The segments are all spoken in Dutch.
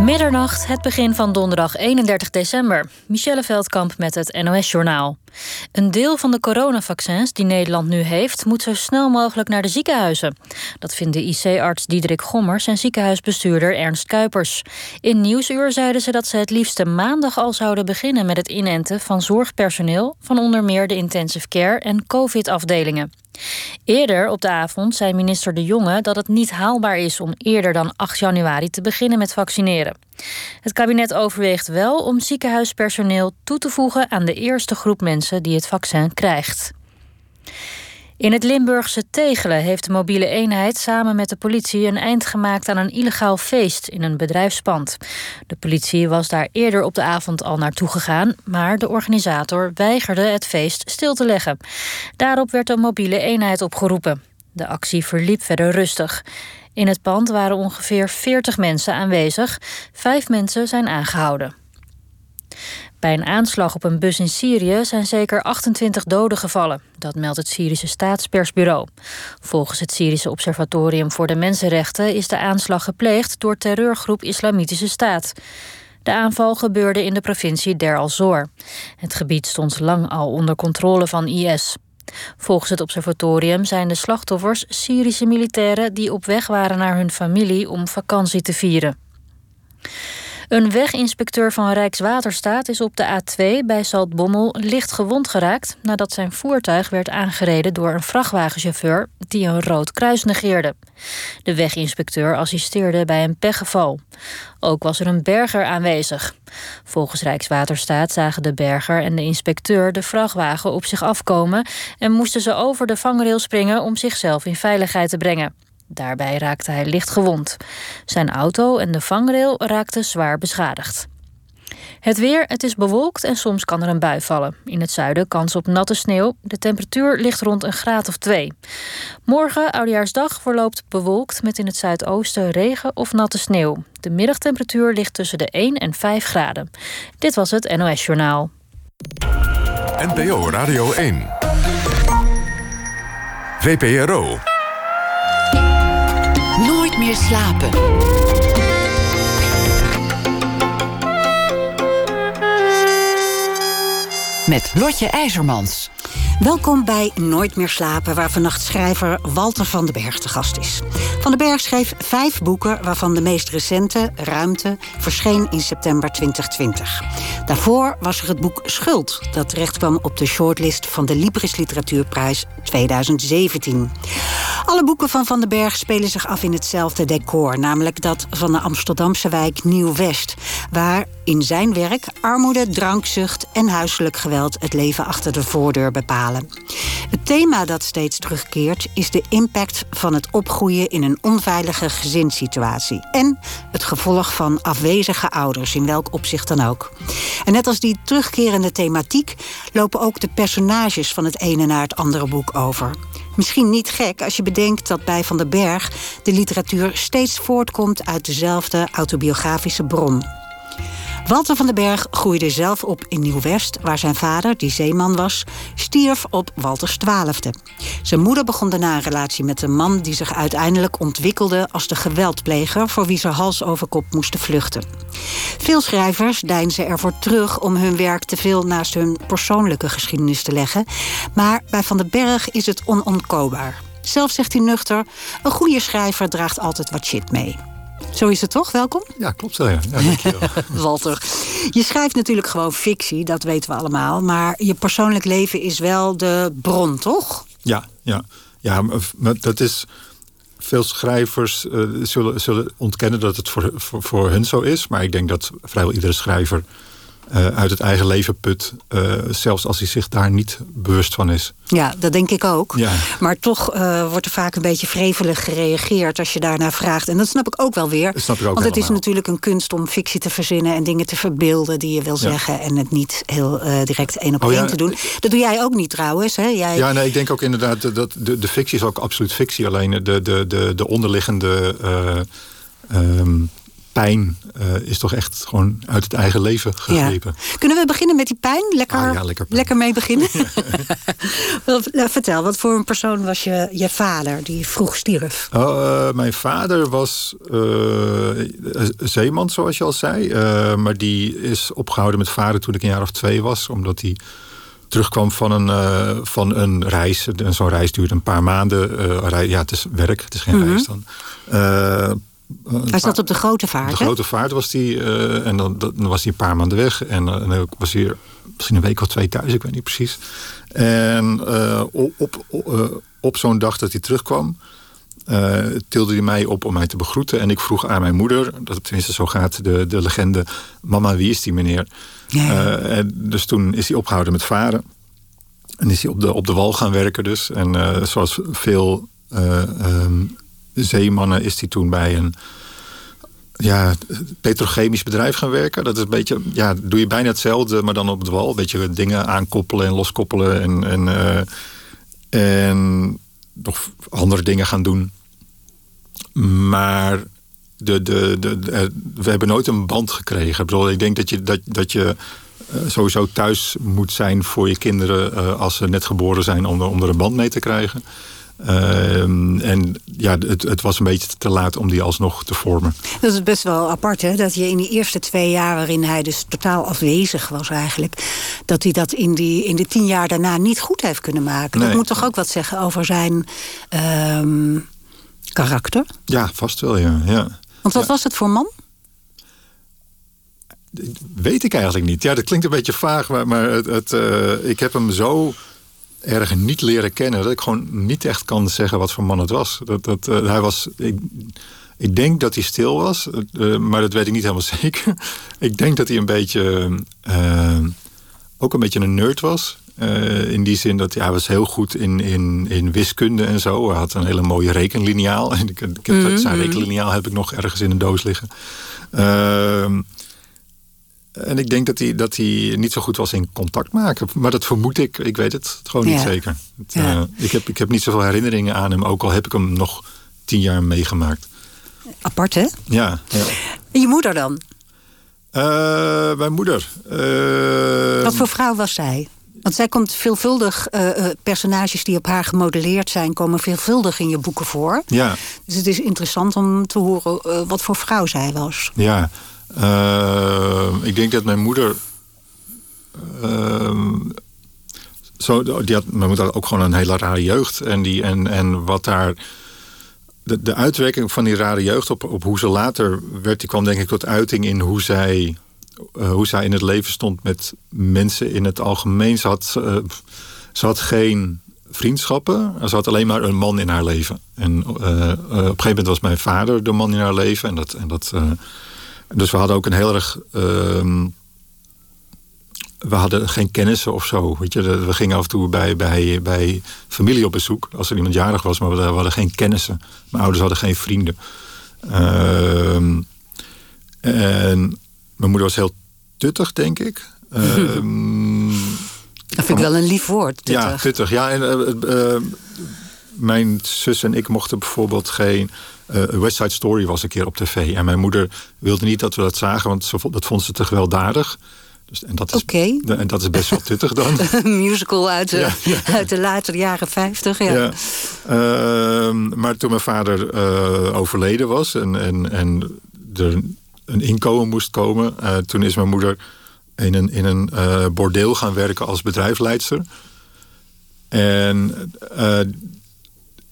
Middernacht, het begin van donderdag 31 december. Michelle Veldkamp met het NOS-journaal. Een deel van de coronavaccins die Nederland nu heeft... moet zo snel mogelijk naar de ziekenhuizen. Dat vinden IC-arts Diederik Gommers en ziekenhuisbestuurder Ernst Kuipers. In Nieuwsuur zeiden ze dat ze het liefste maandag al zouden beginnen... met het inenten van zorgpersoneel... van onder meer de intensive care en covid-afdelingen. Eerder op de avond zei minister De Jonge dat het niet haalbaar is om eerder dan 8 januari te beginnen met vaccineren. Het kabinet overweegt wel om ziekenhuispersoneel toe te voegen aan de eerste groep mensen die het vaccin krijgt. In het Limburgse Tegelen heeft de mobiele eenheid samen met de politie een eind gemaakt aan een illegaal feest in een bedrijfspand. De politie was daar eerder op de avond al naartoe gegaan, maar de organisator weigerde het feest stil te leggen. Daarop werd een mobiele eenheid opgeroepen. De actie verliep verder rustig. In het pand waren ongeveer 40 mensen aanwezig. Vijf mensen zijn aangehouden. Bij een aanslag op een bus in Syrië zijn zeker 28 doden gevallen. Dat meldt het Syrische staatspersbureau. Volgens het Syrische Observatorium voor de Mensenrechten is de aanslag gepleegd door terreurgroep Islamitische Staat. De aanval gebeurde in de provincie Der al-Zor. Het gebied stond lang al onder controle van IS. Volgens het observatorium zijn de slachtoffers Syrische militairen die op weg waren naar hun familie om vakantie te vieren. Een weginspecteur van Rijkswaterstaat is op de A2 bij Zaltbommel licht gewond geraakt nadat zijn voertuig werd aangereden door een vrachtwagenchauffeur die een rood kruis negeerde. De weginspecteur assisteerde bij een pechgeval. Ook was er een berger aanwezig. Volgens Rijkswaterstaat zagen de berger en de inspecteur de vrachtwagen op zich afkomen en moesten ze over de vangrail springen om zichzelf in veiligheid te brengen. Daarbij raakte hij licht gewond. Zijn auto en de vangrail raakten zwaar beschadigd. Het weer, het is bewolkt en soms kan er een bui vallen. In het zuiden kans op natte sneeuw. De temperatuur ligt rond een graad of twee. Morgen, oudejaarsdag, verloopt bewolkt met in het zuidoosten regen of natte sneeuw. De middagtemperatuur ligt tussen de 1 en 5 graden. Dit was het NOS Journaal. NPO Radio 1. VPRO. Slapen. Met Lotje IJzermans. Welkom bij Nooit meer slapen, waar vannacht schrijver Walter van den Berg te gast is. Van den Berg schreef vijf boeken, waarvan de meest recente, Ruimte, verscheen in september 2020. Daarvoor was er het boek Schuld, dat terechtkwam op de shortlist van de Libris Literatuurprijs 2017. Alle boeken van Van den Berg spelen zich af in hetzelfde decor, namelijk dat van de Amsterdamse wijk Nieuw-West, waar in zijn werk armoede, drankzucht en huiselijk geweld het leven achter de voordeur bepalen. Het thema dat steeds terugkeert is de impact van het opgroeien in een onveilige gezinssituatie en het gevolg van afwezige ouders, in welk opzicht dan ook. En net als die terugkerende thematiek lopen ook de personages van het ene naar het andere boek over. Misschien niet gek als je bedenkt dat bij Van den Berg de literatuur steeds voortkomt uit dezelfde autobiografische bron. Walter van den Berg groeide zelf op in Nieuw-West, waar zijn vader, die zeeman was, stierf op Walters twaalfde. Zijn moeder begon daarna een relatie met een man die zich uiteindelijk ontwikkelde als de geweldpleger voor wie ze hals over kop moesten vluchten. Veel schrijvers deinzen ervoor terug om hun werk te veel naast hun persoonlijke geschiedenis te leggen, maar bij Van den Berg is het onontkoombaar. Zelf zegt hij nuchter: een goede schrijver draagt altijd wat shit mee. Zo is het toch? Welkom. Ja, klopt wel. Ja. Ja, Walter, je schrijft natuurlijk gewoon fictie, dat weten we allemaal. Maar je persoonlijk leven is wel de bron, toch? Ja, ja. ja maar dat is. Veel schrijvers uh, zullen, zullen ontkennen dat het voor, voor, voor hun zo is. Maar ik denk dat vrijwel iedere schrijver uh, uit het eigen leven put. Uh, zelfs als hij zich daar niet bewust van is. Ja, dat denk ik ook. Ja. Maar toch uh, wordt er vaak een beetje vrevelig gereageerd als je daarnaar vraagt. En dat snap ik ook wel weer. Dat snap ik ook Want het helemaal. is natuurlijk een kunst om fictie te verzinnen en dingen te verbeelden die je wil zeggen. En het niet heel direct één op één oh, ja. te doen. Dat doe jij ook niet trouwens. Hè? Jij... Ja, nee, ik denk ook inderdaad dat de, de fictie is ook absoluut fictie. Alleen de, de, de, de onderliggende. Um, pijn is toch echt gewoon uit het eigen leven gegrepen. Kunnen we beginnen met die pijn? Lekker, ah, ja, lekker, lekker mee beginnen? Vertel, wat voor een persoon was je, je vader die vroeg stierf? Oh, mijn vader was zeeman, zoals je al zei. maar die is opgehouden met varen toen ik een jaar of twee was. Omdat hij terugkwam van een, uh, van een reis. Zo'n reis duurt een paar maanden. Uh, ja, het is werk, het is geen mhm. reis dan. Uh, hij zat op de grote vaart. De grote vaart was hij. en dan, dan, was hij een paar maanden weg. En, en dan was hij misschien een week of twee thuis, ik weet niet precies. En op, op, op zo'n dag dat hij terugkwam. tilde hij mij op om mij te begroeten. En ik vroeg aan mijn moeder, dat tenminste zo gaat de, de legende... mama, wie is die meneer? Ja, dus toen is hij opgehouden met varen. En is hij op de, op de wal gaan werken dus. En zoals veel um, zeemannen is hij toen bij een ja, petrochemisch bedrijf gaan werken. Dat is een beetje, ja, doe je bijna hetzelfde, maar dan op de wal. Beetje dingen aankoppelen en loskoppelen. En, en, uh, en nog andere dingen gaan doen. Maar de, de, de, we hebben nooit een band gekregen. Ik, bedoel, ik denk dat je, dat, dat je eh, sowieso thuis moet zijn voor je kinderen als ze net geboren zijn om om er een band mee te krijgen. Uh, en ja, het, het, was een beetje te laat om die alsnog te vormen. Dat is best wel apart, hè? Dat je in die eerste twee jaar waarin hij dus totaal afwezig was eigenlijk... dat hij dat in, die, in de tien jaar daarna niet goed heeft kunnen maken. Dat moet toch ook wat zeggen over zijn uh, karakter? Ja, vast wel, ja. ja. Want wat was het voor man? Weet ik eigenlijk niet. Ja, dat klinkt een beetje vaag, maar, maar het, het uh, ik heb hem zo erg niet leren kennen dat ik gewoon niet echt kan zeggen wat voor man het was. Dat, dat, uh, hij was ik, ik, denk dat hij stil was, uh, maar dat weet ik niet helemaal zeker. ik denk dat hij een beetje ook een beetje een nerd was. In die zin dat ja, hij was heel goed in, in, in wiskunde en zo. Hij had een hele mooie ik, ik heb, mm -hmm. Zijn rekenliniaal heb ik nog ergens in een doos liggen. En ik denk dat hij, dat hij niet zo goed was in contact maken. Maar dat vermoed ik. Ik weet het gewoon niet zeker. Het, ja. uh, ik, heb, ik heb niet zoveel herinneringen aan hem. Ook al heb ik hem nog tien jaar meegemaakt. Apart, hè? Ja. ja. En je moeder dan? Uh, mijn moeder. Uh, Wat voor vrouw was zij? Want zij komt veelvuldig, uh, personages die op haar gemodelleerd zijn, komen veelvuldig in je boeken voor. Ja. Dus het is interessant om te horen wat voor vrouw zij was. Ja, ik denk dat mijn moeder. Ehm, zo, die had, mijn moeder had ook gewoon een hele rare jeugd. En, die, en, en wat daar. De, de uitwerking van die rare jeugd op, op hoe ze later werd, die kwam denk ik tot uiting in hoe zij uh, hoe zij in het leven stond met mensen in het algemeen. Ze had, ze had geen vriendschappen. Ze had alleen maar een man in haar leven. En op een gegeven moment was mijn vader de man in haar leven. En dat, en dat, dus we hadden ook een heel erg. Ehm, we hadden geen kennissen of zo. Weet je? We gingen af en toe bij, bij, bij familie op bezoek. Als er iemand jarig was, maar we, hadden geen kennissen. Mijn ouders hadden geen vrienden. Ehm, en mijn moeder was heel tuttig, denk ik. Um, dat vind ik wel een lief woord, tuttig. Ja, tuttig. Ja, en, uh, uh, mijn zus en ik mochten bijvoorbeeld geen... Uh, West Side Story was een keer op tv. En mijn moeder wilde niet dat we dat zagen, want ze, dat vond ze te gewelddadig. Dus, en, dat is, okay. en dat is best wel tuttig dan. een musical uit de, ja, ja. uit de latere jaren 50. Ja. ja. Uh, maar toen mijn vader uh, overleden was en, en, en er een inkomen moest komen. Uh, toen is mijn moeder in een, in een bordeel gaan werken als bedrijfsleidster. En,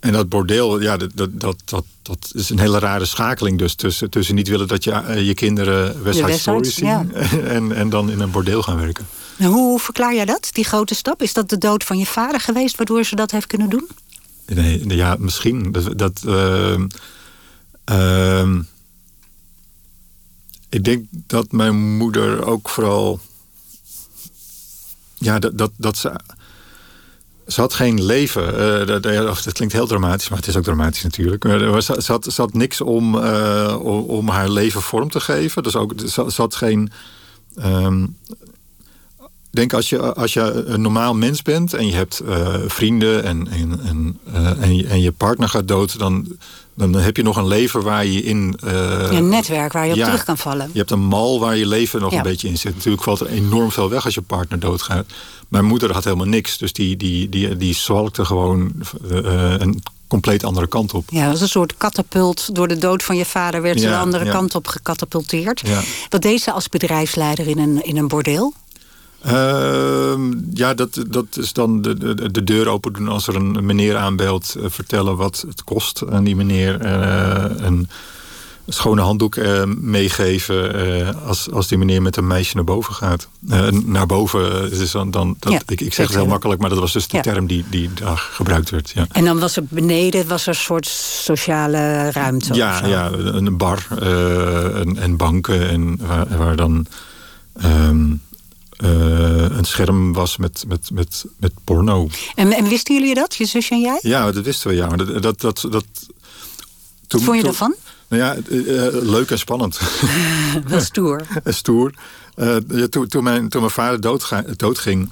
en dat bordeel, ja, dat, dat, dat, dat, is een hele rare schakeling dus. Tussen, tussen niet willen dat je je kinderen West Side Story zien... Ja. En, en dan in een bordeel gaan werken. En hoe verklaar jij dat, die grote stap? Is dat de dood van je vader geweest waardoor ze dat heeft kunnen doen? Nee, ja, misschien. Dat... dat ik denk dat mijn moeder ook vooral. Ja, dat, dat, dat ze. Ze had geen leven. Uh, dat, klinkt heel dramatisch, maar het is ook dramatisch natuurlijk. Maar ze, had, ze had niks om, uh, om haar leven vorm te geven. Dus ook, ze, had geen. Um, denk als je, als je een normaal mens bent en je hebt uh, vrienden en, en, en, uh, en, je, en, je, partner gaat dood, dan, dan heb je nog een leven waar je in. Uh, een netwerk waar je op ja, terug kan vallen. Je hebt een mal waar je leven nog ja. een beetje in zit. Natuurlijk valt er enorm veel weg als je partner doodgaat. Mijn moeder had helemaal niks, dus die, die, die, die zwalkte gewoon een compleet andere kant op. Ja, dat is een soort katapult. Door de dood van je vader werd ze Ja, de andere kant op gecatapulteerd. Ja. Wat deed ze als bedrijfsleider in een, in een bordeel? Ehm, ja, dat, dat is dan de, de, de deur open doen als er een meneer aanbelt. eh, vertellen wat het kost aan die meneer. eh, een schone handdoek eh, meegeven eh, als, als die meneer met een meisje naar boven gaat. Eh, naar boven is dan, dan dat, Ja, ik, ik zeg het heel makkelijk, maar dat was dus de Ja. term die, die daar gebruikt werd. Ja. En dan was er beneden was er een soort sociale ruimte. of Ja, zo. ja, een bar eh, en, en banken en waar, waar dan ehm, eh, een scherm was met, met, met, met porno. En, en wisten jullie dat, je zus en jij? Ja, dat wisten we, ja. Maar Dat, dat, dat, dat, toen, Wat vond je toen- ervan? Nou ja, eh, eh, leuk en spannend. Wel stoer. stoer. Ja, toen, toen, mijn, toen mijn vader doodga, doodging...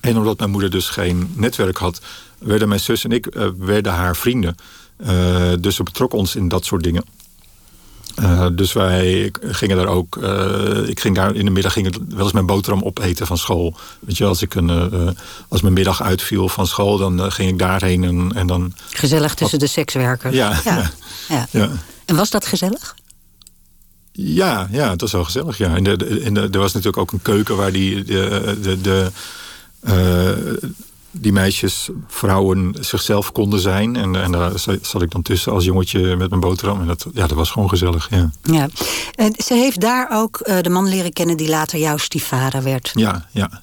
en omdat mijn moeder dus geen netwerk had... werden mijn zus en ik werden haar vrienden. Dus ze betrokken ons in dat soort dingen. Eh, dus wij gingen daar ook... eh, ik ging daar in de middag ging ik wel eens mijn boterham opeten van school. Weet je, als, ik een, eh, als mijn middag uitviel van school... dan ging ik daarheen en, en dan... Gezellig tussen de sekswerkers. Ja, ja. ja. ja. Ja, En was dat gezellig? Ja, ja, het was wel gezellig. Ja. En de, de- en de- er was natuurlijk ook een keuken waar die, de, de, de, die meisjes, vrouwen zichzelf konden zijn. En, en daar za- zat ik dan tussen als jongetje met mijn boterham. En dat, ja, dat was gewoon gezellig. Ja, Ja. En ze heeft daar ook eh, de man leren kennen die later jouw stiefvader werd. ja, ja.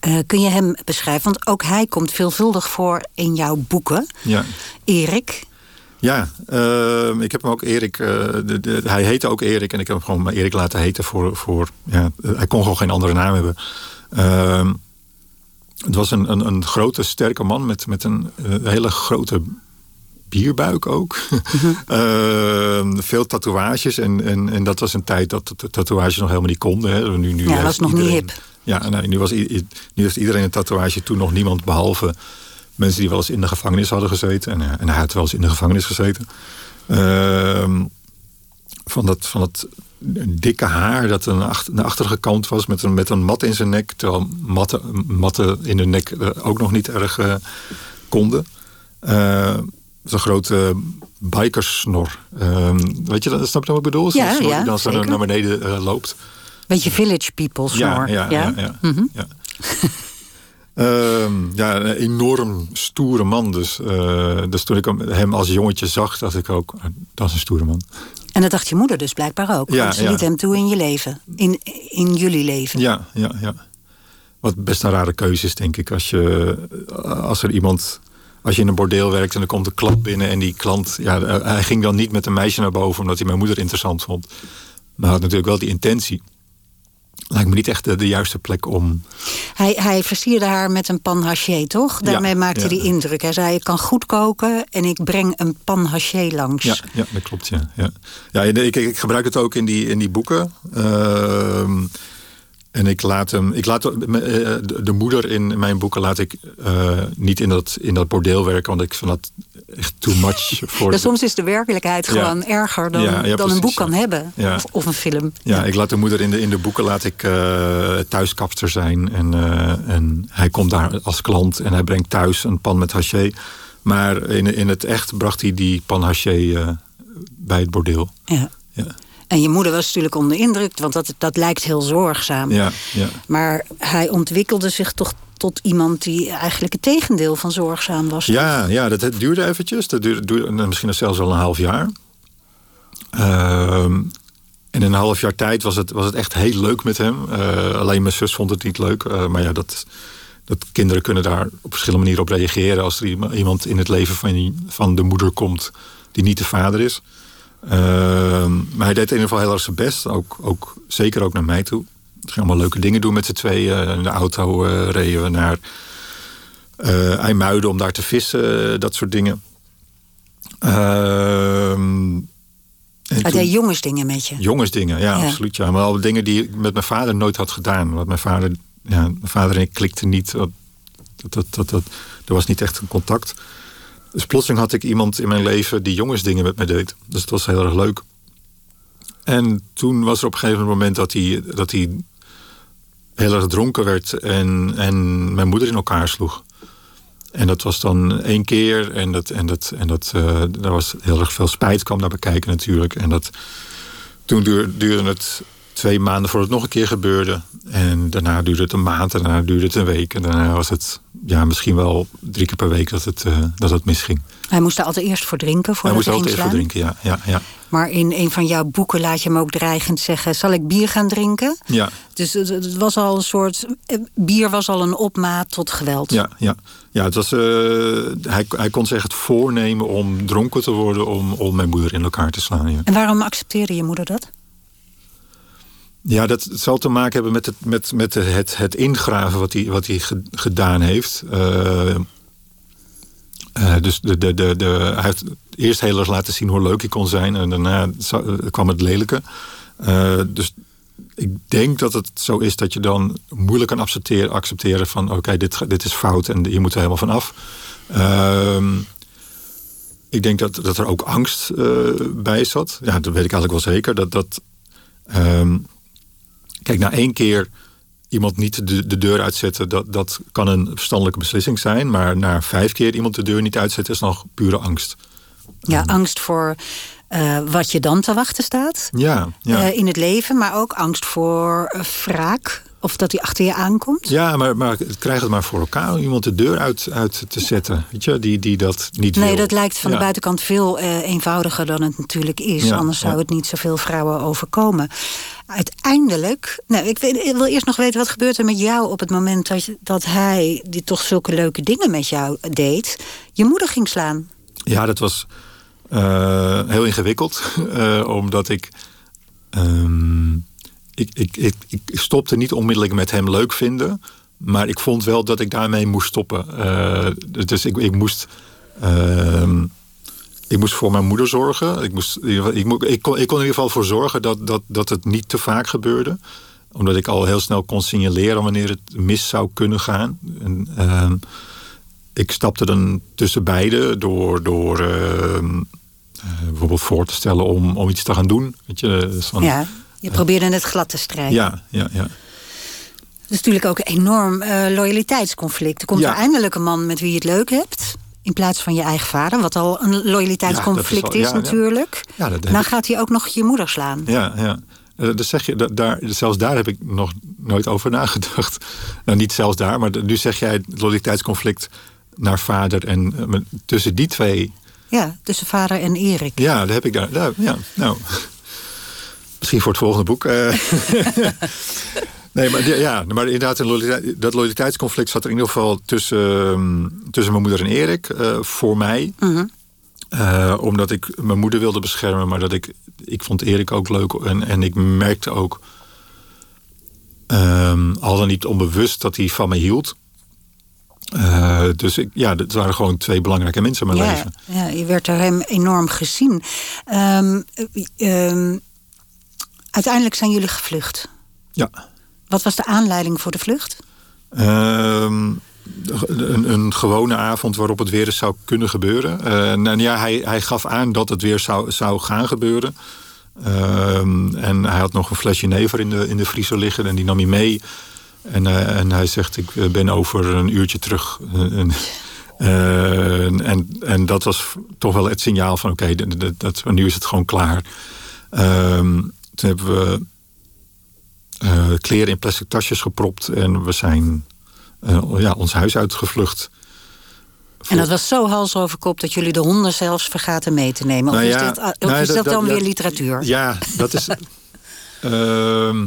Eh, kun je hem beschrijven? Want ook hij komt veelvuldig voor in jouw boeken. ja. Erik. Ja, ehm, ik heb hem ook Erik. eh, de, de- hij heette ook Erik en ik heb hem gewoon Erik laten heten voor. voor ja, hij kon gewoon geen andere naam hebben. Het was een, een, een grote, sterke man met, met een eh, hele grote bierbuik ook. Ehm, veel tatoeages. En, en, en dat was een tijd dat de tatoeages nog helemaal niet konden. Hè. Nu, nu Ja, heeft was nog niet hip. Ja, nee, nu, was, nu heeft iedereen een tatoeage. Toen nog niemand behalve mensen die wel eens in de gevangenis hadden gezeten. En, eh, en hij had wel eens in de gevangenis gezeten. Ehm, van, dat, van dat dikke haar dat een naar achteren kant was met een, met een mat in zijn nek. Terwijl matten, matten in de nek eh, ook nog niet erg eh, konden. Eh, Zo'n grote bikersnor. Ehm, weet je, dat- snap je wat ik bedoel? Ja, snor ja, die dan zo naar beneden loopt. Beetje village people snor. Ja, ja, ja. ja, ja. Ehm, ja, een enorm stoere man. Dus, dus toen ik hem, als jongetje zag, dacht ik ook, dat is een stoere man. En dat dacht je moeder dus blijkbaar ook. Ja, want ze liet hem toe in je leven. In, in jullie leven. Ja, ja, ja. Wat best een rare keuze is, denk ik. Als, je, als er iemand. Als je in een bordeel werkt en er komt een klant binnen en die klant. Ja, eh, hij ging dan niet met een meisje naar boven omdat hij mijn moeder interessant vond. Maar hij had natuurlijk wel die intentie. Lijkt me niet echt de, de juiste plek om. Hij, hij versierde haar met een pan haché, toch? Daarmee Ja, maakte ja. hij indruk. Hij zei, ik kan goed koken en ik breng een pan haché langs. Ja, ja dat klopt. Ja, ja. ja ik, ik gebruik het ook in die, in die boeken. Ehm, en ik laat hem. Ik laat de, de- de moeder in mijn boeken laat ik eh, niet in dat, in dat bordeel werken, want ik vind dat echt too much voor. Ja, soms is de werkelijkheid Ja. gewoon erger dan, Ja, dan een boek kan hebben. Of, of een film. Ja, ik laat de moeder in de, in de boeken laat ik eh, thuiskapster zijn. En, eh, en hij komt daar als klant en hij brengt thuis een pan met haché. Maar in, in het echt bracht hij die pan haché eh, bij het bordeel. Ja. En je moeder was natuurlijk onder indruk, want dat, dat lijkt heel zorgzaam. ja, ja. Maar hij ontwikkelde zich toch tot iemand die eigenlijk het tegendeel van zorgzaam was. Ja, ja dat het duurde eventjes. Dat duurde, duurde nou, misschien zelfs wel een half jaar. Ehm, en in een half jaar tijd was het, was het echt heel leuk met hem. Eh, alleen mijn zus vond het niet leuk. Eh, maar ja, dat, dat kinderen kunnen daar op verschillende manieren op reageren... als er iemand- in het leven van, van de moeder komt die niet de vader is. Ehm, maar hij deed in ieder geval heel erg zijn best. Ook, ook, zeker ook naar mij toe. We gingen allemaal leuke dingen doen met z'n tweeën. In de auto eh, reden we naar eh IJmuiden om daar te vissen. eh, dat soort dingen. Ehm, en Hij toen- deed jongensdingen met je. Jongensdingen, ja, Ja. absoluut. Ja. Maar al dingen die ik met mijn vader nooit had gedaan. Want mijn vader ja, mijn vader en ik klikten niet. Dat, dat, dat, dat, er was niet echt een contact. Dus plotseling had ik iemand in mijn leven die jongensdingen met me deed. Dus het was heel erg leuk. En toen was er op een gegeven moment dat hij, dat hij heel erg dronken werd en, en mijn moeder in elkaar sloeg. En dat was dan één keer en, dat, en, dat, en dat, uh, daar was heel erg veel spijt kwam naar bekijken natuurlijk. En dat, toen duurde het twee maanden voordat het nog een keer gebeurde. En daarna duurde het een maand en daarna duurde het een week. En daarna was het ja, misschien wel drie keer per week dat het, uh, dat het misging. Hij moest er altijd eerst voor drinken? Hij moest er altijd eerst voor drinken, ja, ja, ja. Maar in een van jouw boeken laat je hem ook dreigend zeggen... zal ik bier gaan drinken? Ja. Dus het was al een soort... Eh, bier was al een opmaat tot geweld. Ja, ja. ja het was, uh, hij, hij kon zich het voornemen om dronken te worden... om, om mijn moeder in elkaar te slaan. Ja. En waarom accepteerde je moeder dat? Ja, dat zal te maken hebben met het, met, met het, het ingraven wat hij, wat hij gedaan heeft. Uh, uh, dus de, de, de, de, hij heeft eerst heel erg laten zien hoe leuk hij kon zijn. En daarna kwam het lelijke. Uh, dus ik denk dat het zo is dat je dan moeilijk kan accepteren, accepteren van... oké, dit, dit is fout en je moet er helemaal van af. Uh, ik denk dat, dat er ook angst bij zat. Ja, dat weet ik eigenlijk wel zeker. Dat, dat, ehm, Kijk, na één keer iemand niet de, de deur uitzetten, dat, dat kan een verstandelijke beslissing zijn. Maar na vijf keer iemand de deur niet uitzetten, is nog pure angst. Ja, angst voor uh, wat je dan te wachten staat ja, ja. Uh, in het leven, maar ook angst voor uh, wraak. Of dat hij achter je aankomt? Ja, maar, maar krijg het maar voor elkaar om iemand de deur uit, uit te zetten. Weet je, die, die dat niet nee, wil. dat lijkt van ja. de buitenkant veel eenvoudiger dan het natuurlijk is. Ja, Anders zou het niet zoveel vrouwen overkomen. Uiteindelijk, nou, ik, weet, ik, wil eerst nog weten wat gebeurt er met jou op het moment dat, dat hij die toch zulke leuke dingen met jou deed, je moeder ging slaan. Ja, dat was uh, heel ingewikkeld, uh, omdat ik, um, ik, ik, ik, ik stopte niet onmiddellijk met hem leuk vinden, maar ik vond wel dat ik daarmee moest stoppen. Uh, dus ik, ik moest. Uh, ik moest voor mijn moeder zorgen. Ik, moest, ik, ik, kon, ik in ieder geval voor zorgen dat, dat, dat het niet te vaak gebeurde. Omdat ik al heel snel kon signaleren wanneer het mis zou kunnen gaan. Uh, ik stapte dan tussen beiden door, door uh, bijvoorbeeld voor te stellen om, om iets te gaan doen. Je, dus van, ja, je probeerde het glad te strijden. Ja, ja, ja. Dat is natuurlijk ook een enorm uh, loyaliteitsconflict. Er komt ja. er eindelijk een man met wie je het leuk hebt in plaats van je eigen vader. Wat al een loyaliteitsconflict ja, is, al, ja, is, natuurlijk. Ja. dan gaat hij ook nog je moeder slaan. Ja, ja. Dus zeg je, daar, zelfs daar heb ik nog nooit over nagedacht. Nou, niet zelfs daar, maar nu zeg jij het loyaliteitsconflict naar vader en uh, tussen die twee. Ja, tussen vader en Erik. Ja, daar heb ik daar. daar ja, nou. Misschien voor het volgende boek. Uh, Nee, maar, ja, maar inderdaad, dat loyaliteitsconflict zat er in ieder geval tussen, tussen mijn moeder en Erik, uh, voor mij. -hmm. uh, omdat ik mijn moeder wilde beschermen, maar dat ik, ik vond Erik ook leuk. En, en ik merkte ook, um, al dan niet onbewust, dat hij van me hield. Uh, dus ik, ja, dat waren gewoon twee belangrijke mensen in mijn ja, leven. Ja, je werd door hem enorm gezien. Um, um, uiteindelijk zijn jullie gevlucht. Ja. Wat was de aanleiding voor de vlucht? Uh, een, een, gewone avond waarop het weer eens zou kunnen gebeuren. Uh, en ja, hij, hij gaf aan dat het weer zou, zou gaan gebeuren. Uh, en hij had nog een flesje never in de, in de vriezer liggen en die nam hij mee. En, uh, en hij zegt, ik ben over een uurtje terug. En, en, en, dat was toch wel het signaal van, oké, okay, dat, dat, nu is het gewoon klaar. Ehm, toen hebben we uh, kleren in plastic tasjes gepropt. En we zijn uh, ja, ons huis uitgevlucht. En dat was zo hals over kop dat jullie de honden zelfs vergaten mee te nemen. Of nou ja, is, dit, of nou, is dat, dat, dan dat, weer literatuur? Ja, dat is. uh,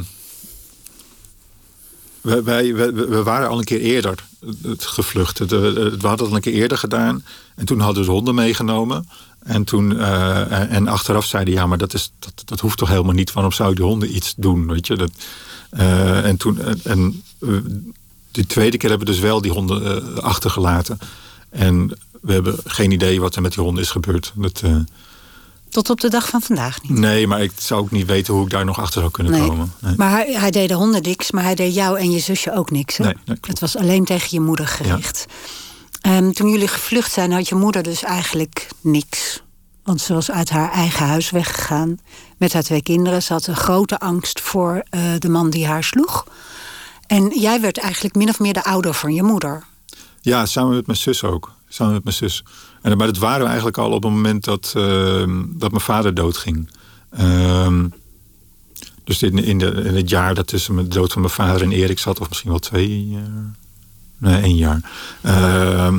wij, wij, we waren al een keer eerder het gevlucht. We hadden het al een keer eerder gedaan. En toen hadden we de honden meegenomen. En, toen, uh, en achteraf zeiden ja, maar dat, is, dat, dat hoeft toch helemaal niet. Waarom zou je de honden iets doen? Weet je? Dat, uh, en toen, en, die tweede keer hebben we dus wel die honden achtergelaten. En we hebben geen idee wat er met die honden is gebeurd. Dat, Tot op de dag van vandaag niet. Nee, maar ik zou ook niet weten hoe ik daar nog achter zou kunnen komen. Nee. Maar hij, hij, deed de honden niks, maar hij deed jou en je zusje ook niks. Hè? Nee, het was alleen tegen je moeder gericht. Um, toen jullie gevlucht zijn, had je moeder dus eigenlijk niks. Want ze was uit haar eigen huis weggegaan met haar twee kinderen. Ze had een grote angst voor uh, de man die haar sloeg. En jij werd eigenlijk min of meer de ouder van je moeder. Ja, samen met mijn zus ook. Samen met mijn zus. En, maar dat waren we eigenlijk al op het moment dat, uh, dat mijn vader doodging. Uh, dus in, in, in, het jaar dat tussen de dood van mijn vader en Erik zat, of misschien wel twee jaar. Nee, één jaar. Uh,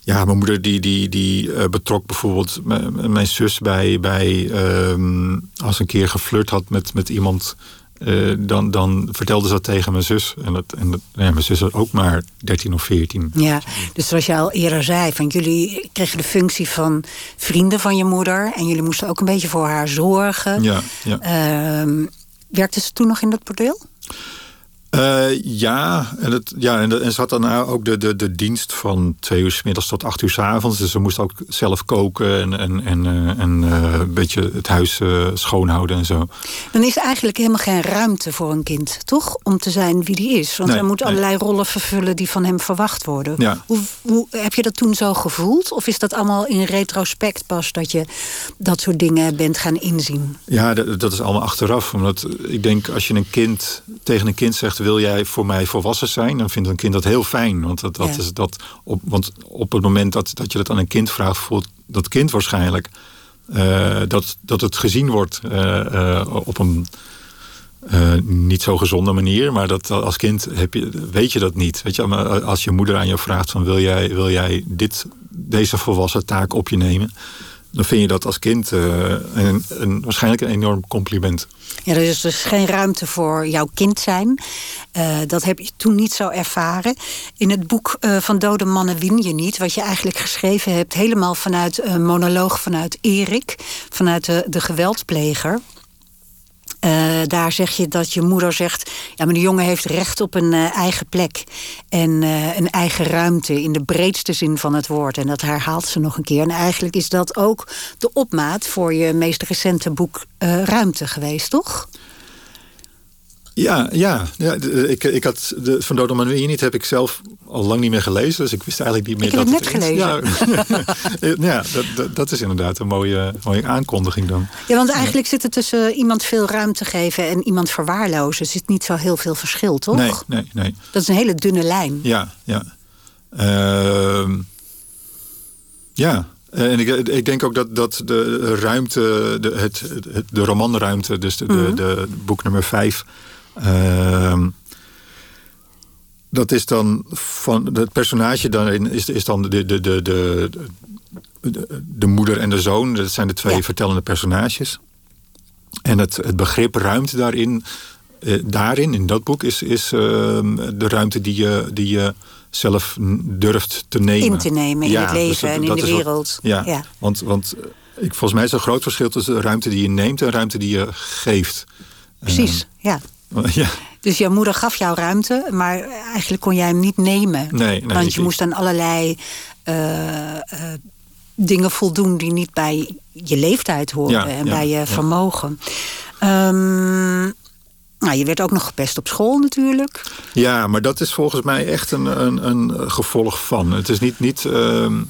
ja, mijn moeder die, die, die uh, betrok bijvoorbeeld mijn zus bij, bij uh, als een keer geflirt had met, met iemand uh, dan, dan vertelde ze dat tegen mijn zus. En, dat, en dat, ja, mijn zus was ook maar 13 of 14. Ja, dus zoals je al eerder zei, van jullie kregen de functie van vrienden van je moeder. En jullie moesten ook een beetje voor haar zorgen. Ja, ja. Uh, werkte ze toen nog in dat bordeel? Uh, ja, en, het, ja en, en ze had dan ook de, de, de dienst van twee uur s middags tot acht uur s avonds. Dus ze moest ook zelf koken en, en, en, uh, en uh, een beetje het huis schoonhouden en zo. Dan is er eigenlijk helemaal geen ruimte voor een kind, toch? Om te zijn wie die is. Want Nee, hij moet nee. allerlei rollen vervullen die van hem verwacht worden. Ja. Hoe, hoe, heb je dat toen zo gevoeld? Of is dat allemaal in retrospect pas dat je dat soort dingen bent gaan inzien? Ja, dat, dat is allemaal achteraf. Omdat ik denk, als je een kind tegen een kind zegt: wil jij voor mij volwassen zijn? Dan vindt een kind dat heel fijn. Want, dat, dat Ja. is dat op, want op het moment dat, dat je dat aan een kind vraagt, voelt dat kind waarschijnlijk eh, dat, dat het gezien wordt eh, eh, op een niet zo gezonde manier. Maar dat als kind heb je, weet je dat niet. Weet je, als je moeder aan je vraagt: van, wil jij, wil jij dit, deze volwassen taak op je nemen? Dan vind je dat als kind een, een, waarschijnlijk een enorm compliment. Ja, er is dus geen ruimte voor jouw kind zijn. Eh, dat heb je toen niet zo ervaren. In het boek eh, van Dode Mannen win je niet, wat je eigenlijk geschreven hebt, helemaal vanuit een monoloog vanuit Erik, vanuit de, de geweldpleger. Eh, daar zeg je dat je moeder zegt: ja, maar de jongen heeft recht op een eh, eigen plek en eh, een eigen ruimte in de breedste zin van het woord. En dat herhaalt ze nog een keer. En eigenlijk is dat ook de opmaat voor je meest recente boek Ruimte geweest, toch? Ja, ja, ja ik, ik had de, van Dodo niet heb ik zelf al lang niet meer gelezen. Dus ik wist eigenlijk niet meer ik dat heb het net gelezen. Ja, ja dat, dat, is inderdaad een mooie, mooie aankondiging dan. Ja, want eigenlijk zit er tussen iemand veel ruimte geven en iemand verwaarlozen. Er zit niet zo heel veel verschil, toch? Nee, nee, nee. Dat is een hele dunne lijn. Ja, ja. Ehm, ja, en ik, ik, denk ook dat, dat de ruimte, de, het, de romanruimte, dus de, de, mhm. de boek nummer 5, dat is dan van het personage daarin is, is dan de, de, de, de, de, de, de moeder en de zoon. Dat zijn de twee Ja. vertellende personages. En het, het begrip ruimte daarin, eh, daarin, in dat boek, is, is ehm, de ruimte die je, die je zelf durft te nemen. In te nemen in het leven dus en in de wat- wereld. ja, Ja. want, want eh, ik, volgens mij is er een groot verschil tussen de ruimte die je neemt en de ruimte die je geeft. Precies, ja. Ja, Dus jouw moeder gaf jou ruimte, maar eigenlijk kon jij hem niet nemen. Nee, nee, Want je moest aan allerlei eh, eh, dingen voldoen die niet bij je leeftijd horen Ja, en ja, bij je vermogen. Ehm, nou, je werd ook nog gepest op school natuurlijk. Ja, maar dat is volgens mij echt een, een, een gevolg van. Het is niet. niet ehm,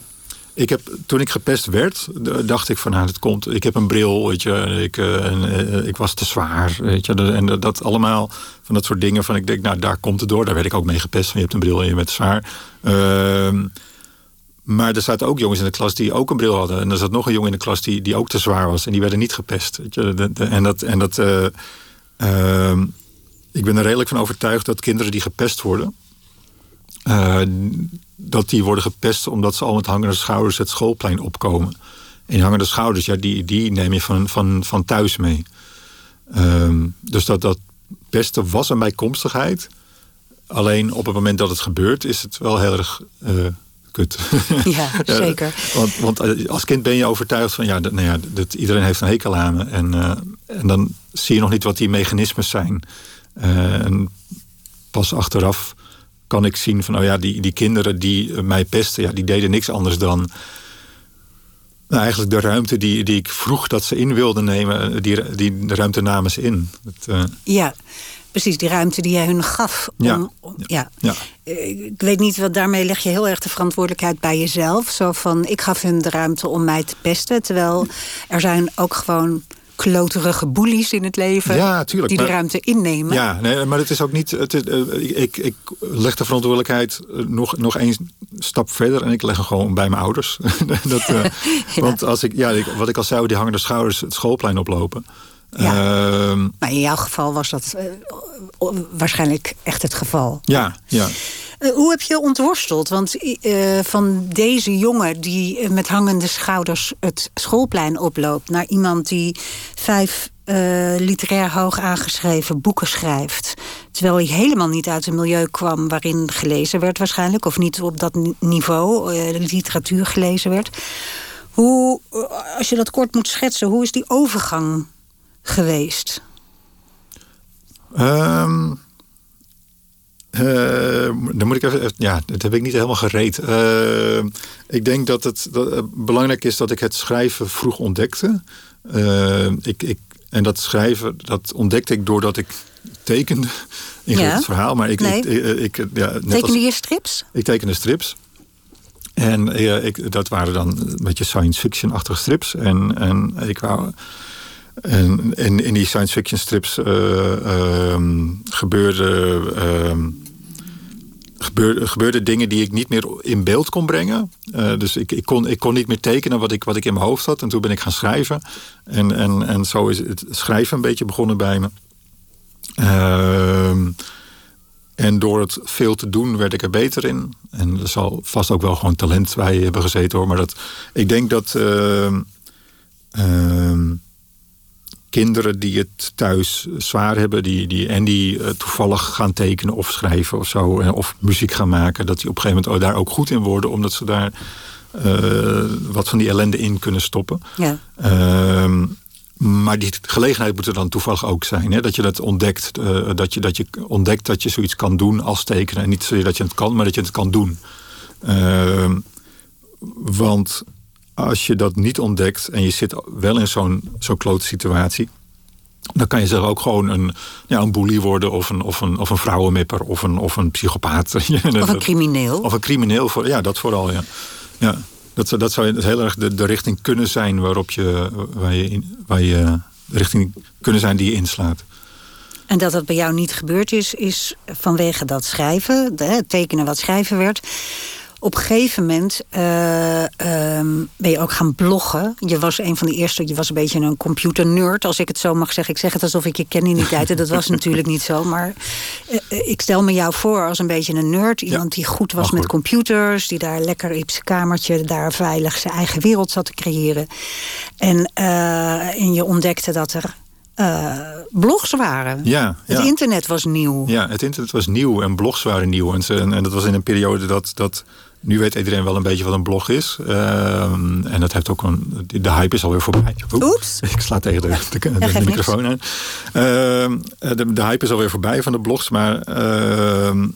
ik heb, toen ik gepest werd, dacht ik van nou, het komt. Ik heb een bril, weet je, ik, eh, eh, ik was te zwaar, weet je. En dat, allemaal van dat soort dingen van ik denk, nou, daar komt het door. Daar werd ik ook mee gepest. Van je hebt een bril en je bent zwaar. Ehm, maar er zaten ook jongens in de klas die ook een bril hadden. En er zat nog een jongen in de klas die, die ook te zwaar was. En die werden niet gepest. Weet je. En dat. En dat eh, ehm, ik ben er redelijk van overtuigd dat kinderen die gepest worden. Dat die worden gepest omdat ze al met hangende schouders het schoolplein opkomen. En hangende schouders, ja, die, die neem je van, van, van thuis mee. Ehm, dus dat, dat pesten was een bijkomstigheid. Alleen op het moment dat het gebeurt, is het wel heel erg eh, kut. Ja, zeker. want, want eh, als kind ben je overtuigd van ja, dat, nou ja dat, iedereen heeft een hekel aan me. En, eh, en dan zie je nog niet wat die mechanismes zijn. En pas achteraf kan ik zien van oh ja, die, die kinderen die mij pesten, ja, die deden niks anders dan Nou, eigenlijk de ruimte die, die ik vroeg dat ze in wilden nemen, die, die de ruimte namen ze in. Het, uh... Ja, precies, die ruimte die jij hun gaf. Om, ja. ja. ja. Ik weet niet, wat daarmee leg je heel erg de verantwoordelijkheid bij jezelf. Zo van, ik gaf hun de ruimte om mij te pesten. Terwijl er zijn ook gewoon kloterige boelies in het leven... Ja, tuurlijk, die de ruimte innemen. Ja, nee, maar het is ook niet. Het is, eh, ik, ik leg de verantwoordelijkheid eh, nog, nog één stap verder en ik leg hem gewoon bij mijn ouders. dat, eh, Want als ik, ja, ik, wat ik al zei, die hangende schouders het schoolplein oplopen. Ja. Ehm, Maar in jouw geval was dat eh, waarschijnlijk echt het geval. ja, ja. Eh, hoe heb je ontworsteld? Want eh, van deze jongen die met hangende schouders het schoolplein oploopt... naar iemand die vijf literair hoog aangeschreven boeken schrijft... terwijl hij helemaal niet uit een milieu kwam waarin gelezen werd waarschijnlijk... of niet op dat ni- niveau literatuur gelezen werd. Hoe, als je dat kort moet schetsen, hoe is die overgang geweest? Ehm, eh, dan moet ik even, ja, dat heb ik niet helemaal gereed. Ehm, ik denk dat het dat, belangrijk is dat ik het schrijven vroeg ontdekte. Ehm, ik, ik, en dat schrijven, dat ontdekte ik doordat ik tekende. In Ja. het verhaal, maar ik, Nee. ik, ja, net als, Tekende je strips? ik tekende strips. En eh, ik, dat waren dan een beetje science fiction-achtige strips. En, en ik wou. En in, in die science fiction strips ehm, gebeurde, gebeurde, dingen die ik niet meer in beeld kon brengen. Eh, dus ik, ik, kon, ik kon niet meer tekenen wat ik, wat ik in mijn hoofd had. En toen ben ik gaan schrijven. En, en, en zo is het schrijven een beetje begonnen bij me. Ehm, en door het veel te doen werd ik er beter in. En er zal vast ook wel gewoon talent bij hebben gezeten hoor. Maar dat, ik denk dat kinderen die het thuis zwaar hebben... Die, die, en die eh, toevallig gaan tekenen of schrijven of zo... of muziek gaan maken... dat die op een gegeven moment daar ook goed in worden... omdat ze daar eh, wat van die ellende in kunnen stoppen. Ja. Ehm, maar die gelegenheid moet er dan toevallig ook zijn. Hè? Dat je dat ontdekt. eh, dat, je, dat je ontdekt dat je zoiets kan doen als tekenen. En niet zozeer dat je het kan, maar dat je het kan doen. Ehm, want als je dat niet ontdekt en je zit wel in zo'n zo'n klote situatie. Dan kan je zelf ook gewoon een, ja, een boelie worden, of een, of een, of een vrouwenmipper, of een, of een psychopaat. Of een crimineel? Of een crimineel, voor, ja, dat vooral, ja. ja dat, zou- dat zou heel erg de, de richting kunnen zijn waarop je, waar je, in, waar je de richting kunnen zijn die je inslaat. En dat dat bij jou niet gebeurd is, is vanwege dat schrijven, het tekenen wat schrijven werd. Op een gegeven moment eh, ehm, ben je ook gaan bloggen. Je was een van de eerste, je was een beetje een computernerd, als ik het zo mag zeggen. Ik zeg het alsof ik je ken in die tijd. en Dat was natuurlijk niet zo. Maar eh, eh, ik stel me jou voor als een beetje een nerd. Iemand die goed was met computers. Die daar lekker in zijn kamertje, daar veilig zijn eigen wereld zat te creëren. En, en je ontdekte dat er blogs waren. Ja, Het internet was nieuw. Ja, het internet was nieuw en blogs waren nieuw. En, en, en dat was in een periode dat, dat... Nu weet iedereen wel een beetje wat een blog is. Ehm, en dat heeft ook een... De hype is alweer voorbij. Oeps. Ik sla tegen de, de, microfoon aan. Ehm, de, de hype is alweer voorbij van de blogs. Maar ehm,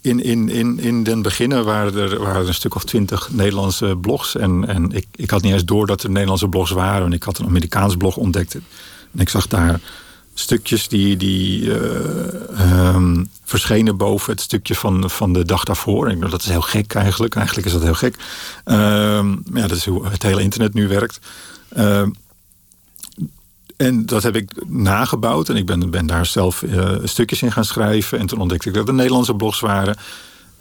in, in, in, in den beginnen waren er, waren er een stuk of twintig Nederlandse blogs. En, en ik, ik had niet eens door dat er Nederlandse blogs waren. En ik had een Amerikaans blog ontdekt. En ik zag daar stukjes die, die eh, ehm, verschenen boven het stukje van, van de dag daarvoor. En dat is heel gek eigenlijk. Eigenlijk is dat heel gek. Ehm, maar ja, dat is hoe het hele internet nu werkt. Ehm, en dat heb ik nagebouwd. En ik ben, ben daar zelf eh, stukjes in gaan schrijven. En toen ontdekte ik dat er Nederlandse blogs waren.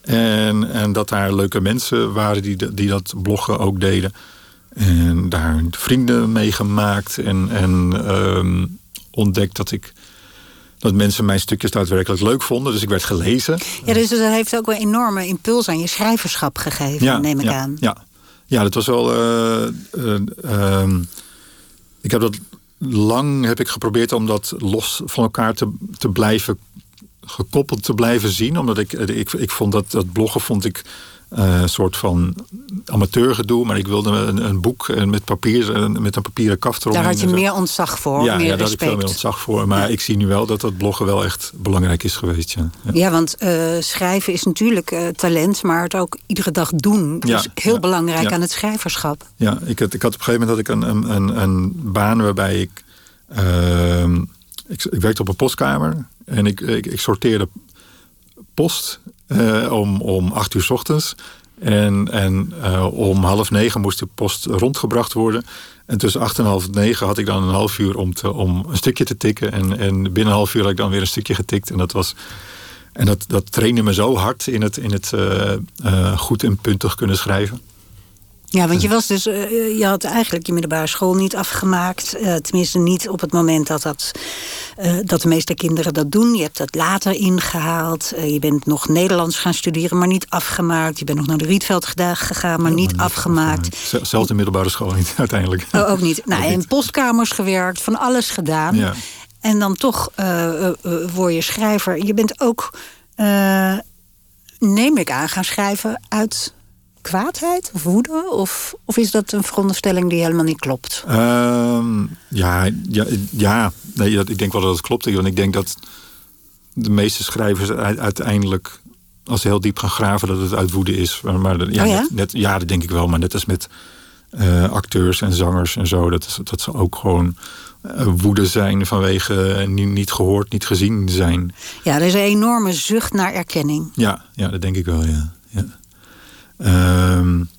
En, en dat daar leuke mensen waren die, die dat bloggen ook deden. En daar vrienden mee gemaakt. En, en ontdekt dat ik dat mensen mijn stukjes daadwerkelijk leuk vonden. Dus ik werd gelezen. Ja, dus dat heeft ook wel een enorme impuls aan je schrijverschap gegeven, neem ik ja, aan. Ja, ja dat was wel. eh, eh, ehm, ik heb dat lang heb ik geprobeerd om dat los van elkaar te, te blijven gekoppeld te blijven zien. Omdat ik, ik, ik vond dat, dat bloggen vond ik eh, een soort van amateurgedoe. Maar ik wilde een, een boek met, papier, met een papieren kaft eromheen. Daar had je meer ontzag voor, ja, meer ja, daar respect. had ik veel meer ontzag voor. Maar ik zie nu wel dat dat bloggen wel echt belangrijk is geweest. Ja, ja. ja want uh, schrijven is natuurlijk uh, talent, maar het ook iedere dag doen. Dus ja, heel belangrijk aan het schrijverschap. Ja, ik had, ik had op een gegeven moment had ik een, een, een baan waarbij ik, uh, ik... Ik werkte op een postkamer en ik, ik, ik sorteerde post uh, om, om acht uur s ochtends. En, en uh, om half negen moest de post rondgebracht worden. En tussen acht en half negen had ik dan een half uur om, te, om een stukje te tikken. En, en binnen een half uur had ik dan weer een stukje getikt. En dat was. En dat, dat trainde me zo hard in het, in het uh, goed en puntig kunnen schrijven. Ja, want je was dus, uh, je had eigenlijk je middelbare school niet afgemaakt. Uh, tenminste, niet op het moment dat, dat, uh, dat de meeste kinderen dat doen. Je hebt dat later ingehaald. je bent nog Nederlands gaan studeren, maar niet afgemaakt. Je bent nog naar de Rietveld gegaan, maar, ja, niet, maar niet afgemaakt. afgemaakt. Zelfs de middelbare school niet, uiteindelijk. Oh, ook niet. Nou, in postkamers gewerkt, van alles gedaan. Ja. En dan toch word je schrijver. Je bent ook, neem ik aan, gaan schrijven uit kwaadheid of woede? Of, of is dat een veronderstelling die helemaal niet klopt? Uh, ja, ja, ja. Nee, ik denk wel dat het klopt. Want ik denk dat de meeste schrijvers uiteindelijk, als ze heel diep gaan graven, dat het uit woede is. Maar, ja, oh ja? Net, net, ja, dat denk ik wel. Maar net als met uh, acteurs en zangers en zo, dat, dat ze ook gewoon uh, woede zijn vanwege niet, niet gehoord, niet gezien zijn. Ja, er is een enorme zucht naar erkenning. Ja, ja dat denk ik wel, ja. Um,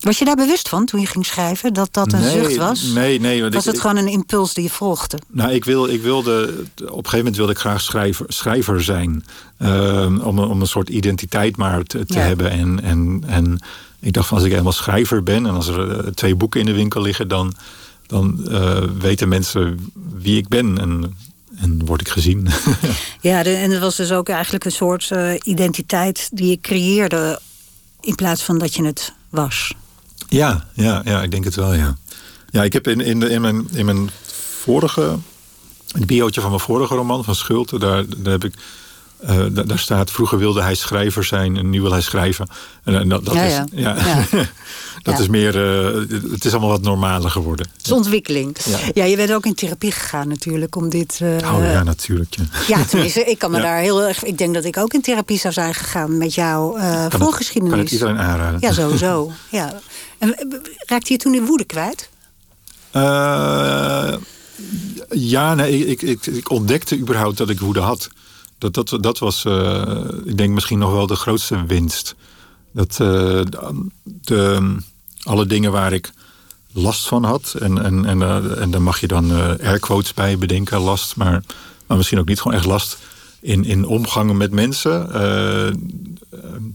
was je daar bewust van toen je ging schrijven? Dat dat een nee, zucht was? Nee, nee. Want was ik, het gewoon een impuls die je volgde? Nou, ik, wil, ik wilde... Op een gegeven moment wilde ik graag schrijver, schrijver zijn. Um, om, om een soort identiteit maar te, te Ja. hebben. En, en, en ik dacht van als ik helemaal schrijver ben... en als er uh, twee boeken in de winkel liggen... dan, dan uh, weten mensen wie ik ben. En, en word ik gezien. Ja, de, en het was dus ook eigenlijk een soort uh, identiteit die je creëerde... in plaats van dat je het was. Ja, ja, ja ik denk het wel, ja. Ja, ik heb in, in, de, in, mijn, in mijn vorige... het biootje van mijn vorige roman, van Schulte... daar, daar heb ik... Uh, daar, staat, vroeger wilde hij schrijver zijn en nu wil hij schrijven. En, en dat, dat Ja, is, ja. ja. Ja. dat is meer, uh, het is allemaal wat normaler geworden. Het is ontwikkeling. Ja. Je bent ook in therapie gegaan natuurlijk om dit... uh, Oh ja, natuurlijk. Ja. Ja, tenminste, ik kan me daar heel erg... Ik denk dat ik ook in therapie zou zijn gegaan met jouw Kan het, voorgeschiedenis. kan het iedereen aanraden. Ja, sowieso. ja. En eh, raakte je toen de woede kwijt? Ja, nee, ik, ik, ik ontdekte überhaupt dat ik woede had. Dat, dat, dat was, uh, ik denk misschien nog wel de grootste winst. Dat uh, de, de, alle dingen waar ik last van had... en, en, en, uh, en daar mag je dan airquotes bij bedenken, last... maar, maar misschien ook niet gewoon echt last... in, in omgangen met mensen.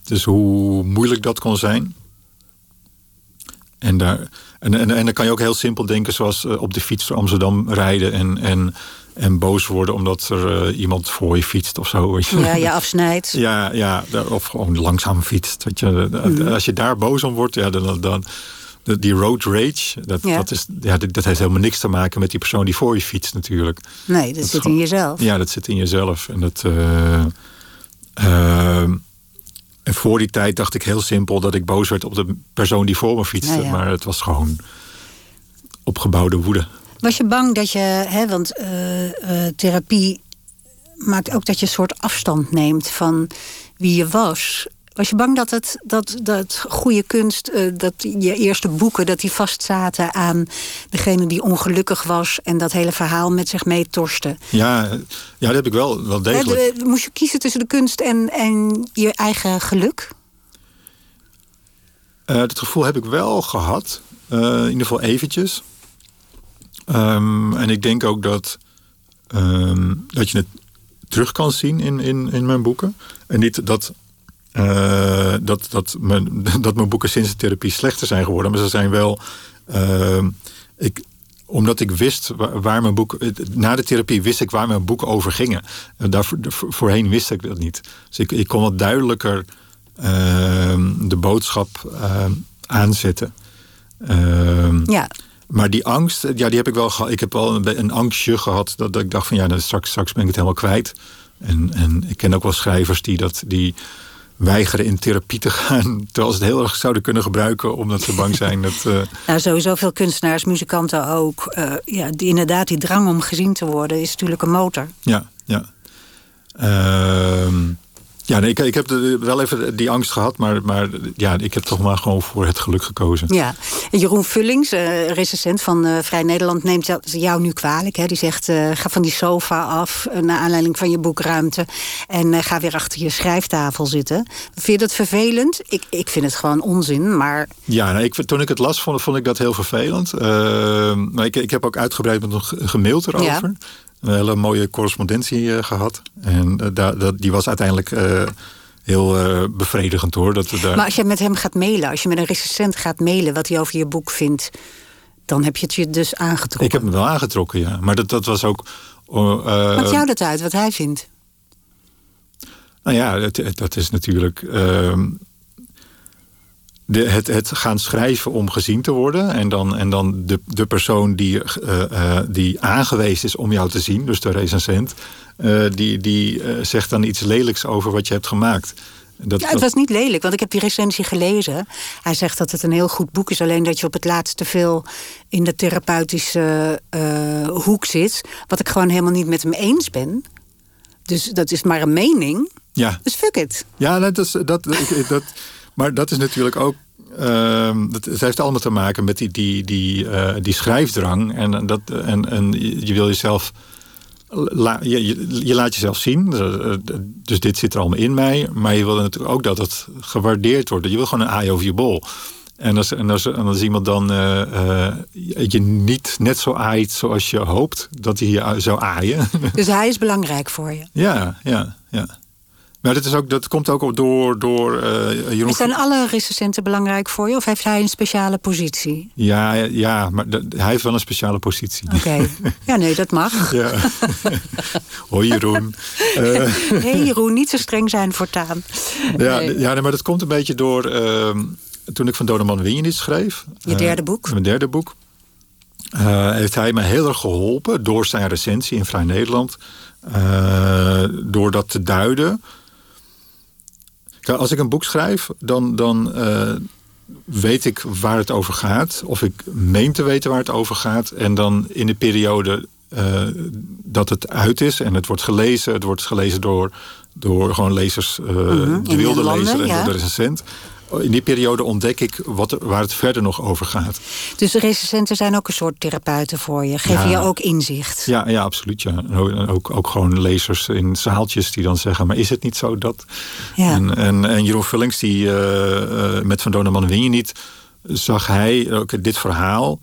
dus hoe moeilijk dat kon zijn... En, daar, en, en, en dan kan je ook heel simpel denken, zoals uh, op de fiets door Amsterdam rijden en, en, en boos worden omdat er uh, iemand voor je fietst of zo. weet je. Ja, je afsnijdt. Ja, ja, of gewoon langzaam fietst. Weet je. Mhm. Als je daar boos om wordt, ja, dan, dan, die road rage, dat, Ja. dat, is, ja, dat, heeft helemaal niks te maken met die persoon die voor je fietst natuurlijk. Nee, dat, zit gewoon- in jezelf. Ja, dat zit in jezelf. En dat. eh, eh, en voor die tijd dacht ik heel simpel dat ik boos werd op de persoon die voor me fietste. Ja, ja. Maar het was gewoon opgebouwde woede. Was je bang dat je, hè, want eh, eh, therapie maakt ook dat je een soort afstand neemt van wie je was. Was je bang dat het dat, dat goede kunst, eh, dat je eerste boeken, dat die vastzaten aan degene die ongelukkig was en dat hele verhaal met zich meetorste? Ja, ja, dat heb ik wel, wel degelijk. de- moest je kiezen tussen de kunst en, en je eigen geluk? Dat gevoel heb ik wel gehad. Eh, in ieder geval eventjes. Ehm, en ik denk ook dat, ehm, dat je het terug kan zien in, in, in mijn boeken. En niet dat, eh, dat, dat, mijn, dat mijn boeken sinds de therapie slechter zijn geworden. Maar ze zijn wel... ehm, ik, omdat ik wist waar, mijn boek... Na de therapie wist ik waar mijn boeken over gingen. En daarvoor, voorheen wist ik dat niet. Dus ik, ik kon wat duidelijker de boodschap ehm, aanzetten. Ja, maar die angst, ja, die heb ik wel gehad. Ik heb wel een, een angstje gehad dat, dat ik dacht van ja, nou, straks, straks ben ik het helemaal kwijt. En, en ik ken ook wel schrijvers die dat die weigeren in therapie te gaan. Terwijl ze het heel erg zouden kunnen gebruiken omdat ze bang zijn dat. Uh... Nou, sowieso veel kunstenaars, muzikanten ook. Uh, ja, die, inderdaad, die drang om gezien te worden is natuurlijk een motor. Ja, ja. Uh, ja, nee, ik, ik heb de, wel even die angst gehad, maar, maar ja, ik heb toch maar gewoon voor het geluk gekozen. Ja, Jeroen Vullings, uh, recensent van uh, Vrij Nederland, neemt jou nu kwalijk. Hè? Die zegt, uh, ga van die sofa af, naar aanleiding van je boekruimte... en ga weer achter je schrijftafel zitten. Vind je dat vervelend? Ik, ik vind het gewoon onzin, maar... Ja, nou, ik, toen ik het las, vond, vond ik dat heel vervelend. maar ik, ik heb ook uitgebreid met nog gemaild erover. Ja een hele mooie correspondentie uh, gehad. En uh, dat, die was uiteindelijk uh, heel bevredigend hoor. Dat daar... Maar als je met hem gaat mailen, als je met een recensent gaat mailen wat hij over je boek vindt, dan heb je het je dus aangetrokken. Ik heb me wel aangetrokken, ja. Maar dat, dat was ook. Maakt jou dat uit, wat hij vindt? Nou ja, dat, dat is natuurlijk. Ehm, de, het, het gaan schrijven om gezien te worden. En dan, en dan de, de persoon die, uh, uh, die aangewezen is om jou te zien, dus de recensent, uh, die, die zegt dan iets lelijks over wat je hebt gemaakt. Dat, ja, het was niet lelijk, want ik heb die recensie gelezen. Hij zegt dat het een heel goed boek is, alleen dat je op het laatste veel in de therapeutische hoek zit. Wat ik gewoon helemaal niet met hem eens ben. Dus dat is maar een mening. Ja. Dus fuck it. Ja, dat is, dat, dat, maar dat is natuurlijk ook. Uh, het heeft allemaal te maken met die, die, die, uh, die schrijfdrang. En, dat, en, en je wil jezelf. La, je, je, laat jezelf zien. Eh, dus dit zit er allemaal in mij. Maar je wil natuurlijk ook dat het gewaardeerd wordt. Je wil gewoon een aai over je bol. En als, en als, en als iemand dan uh, je niet net zo aait zoals je hoopt dat hij je zou aaien. Dus hij is belangrijk voor je? Ja, ja, ja. Maar dat, is ook, dat komt ook door, door uh, Jeroen... Zijn alle recensenten belangrijk voor je? Of heeft hij een speciale positie? Ja, ja maar hij heeft wel een speciale positie. Oké. Ja, nee, dat mag. Ja. Hoi Jeroen. Uh, hey Jeroen, niet zo streng zijn voortaan. Ja, nee. ja maar dat komt een beetje door... Uh, toen ik van Doneman Win je niet schreef. Je derde boek? Mijn derde boek. heeft hij me heel erg geholpen door zijn recensie in Vrij Nederland. door dat te duiden als ik een boek schrijf, dan, dan uh, weet ik waar het over gaat. Of ik meen te weten waar het over gaat. En dan in de periode uh, dat het uit is en het wordt gelezen. Het wordt gelezen door, door gewoon lezers, uh, de wilde lezer en ja. de recensent in die periode ontdek ik wat, waar het verder nog over gaat. Dus de recensenten zijn ook een soort therapeuten voor je? Geven je ook inzicht? Ja, ja absoluut. Ja. Ook, ook gewoon lezers in zaaltjes die dan zeggen... maar is het niet zo dat... Ja. En, en, en Jeroen Vullings, die uh, met Van Doneman win je niet... zag hij ook dit verhaal...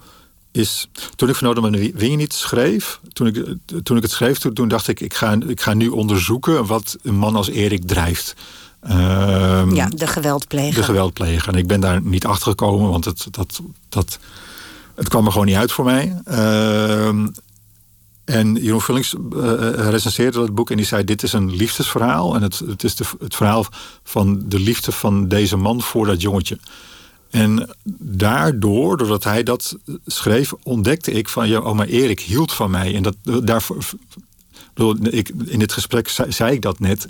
Is, toen ik van Doneman win je niet schreef... toen ik, toen ik het schreef, toen, toen dacht ik... Ik ga, ik ga nu onderzoeken wat een man als Erik drijft... Um, ja, de geweldpleger. De geweldpleger. En ik ben daar niet achter gekomen, want het, dat, dat, het kwam er gewoon niet uit voor mij. Uh, en Jeroen Vullings uh, recenseerde dat boek en die zei: Dit is een liefdesverhaal. En het, het is de, het verhaal van de liefde van deze man voor dat jongetje. En daardoor, doordat hij dat schreef, ontdekte ik van: ja, oh, maar Erik hield van mij. En dat, daarvoor, ik, in dit gesprek zei, zei ik dat net.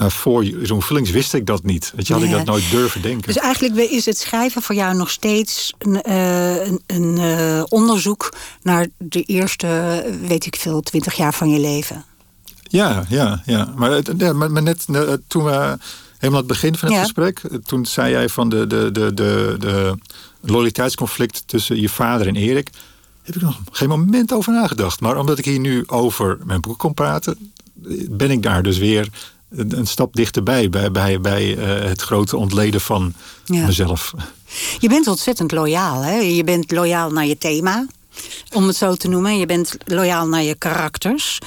Nou, voor zo'n Vullings wist ik dat niet. Weet je, had ik dat nooit durven denken. Dus eigenlijk is het schrijven voor jou nog steeds een, uh, een, een uh, onderzoek naar de eerste, weet ik veel, twintig jaar van je leven. Ja, ja, ja. Maar, ja, maar net toen we helemaal aan het begin van het ja. gesprek, toen zei jij van de, de, de, de, de loyaliteitsconflict tussen je vader en Erik. Heb ik nog geen moment over nagedacht. Maar omdat ik hier nu over mijn boek kon praten, ben ik daar dus weer een stap dichterbij bij, bij, bij uh, het grote ontleden van ja. mezelf. Je bent ontzettend loyaal. Hè? Je bent loyaal naar je thema, om het zo te noemen. Je bent loyaal naar je karakters.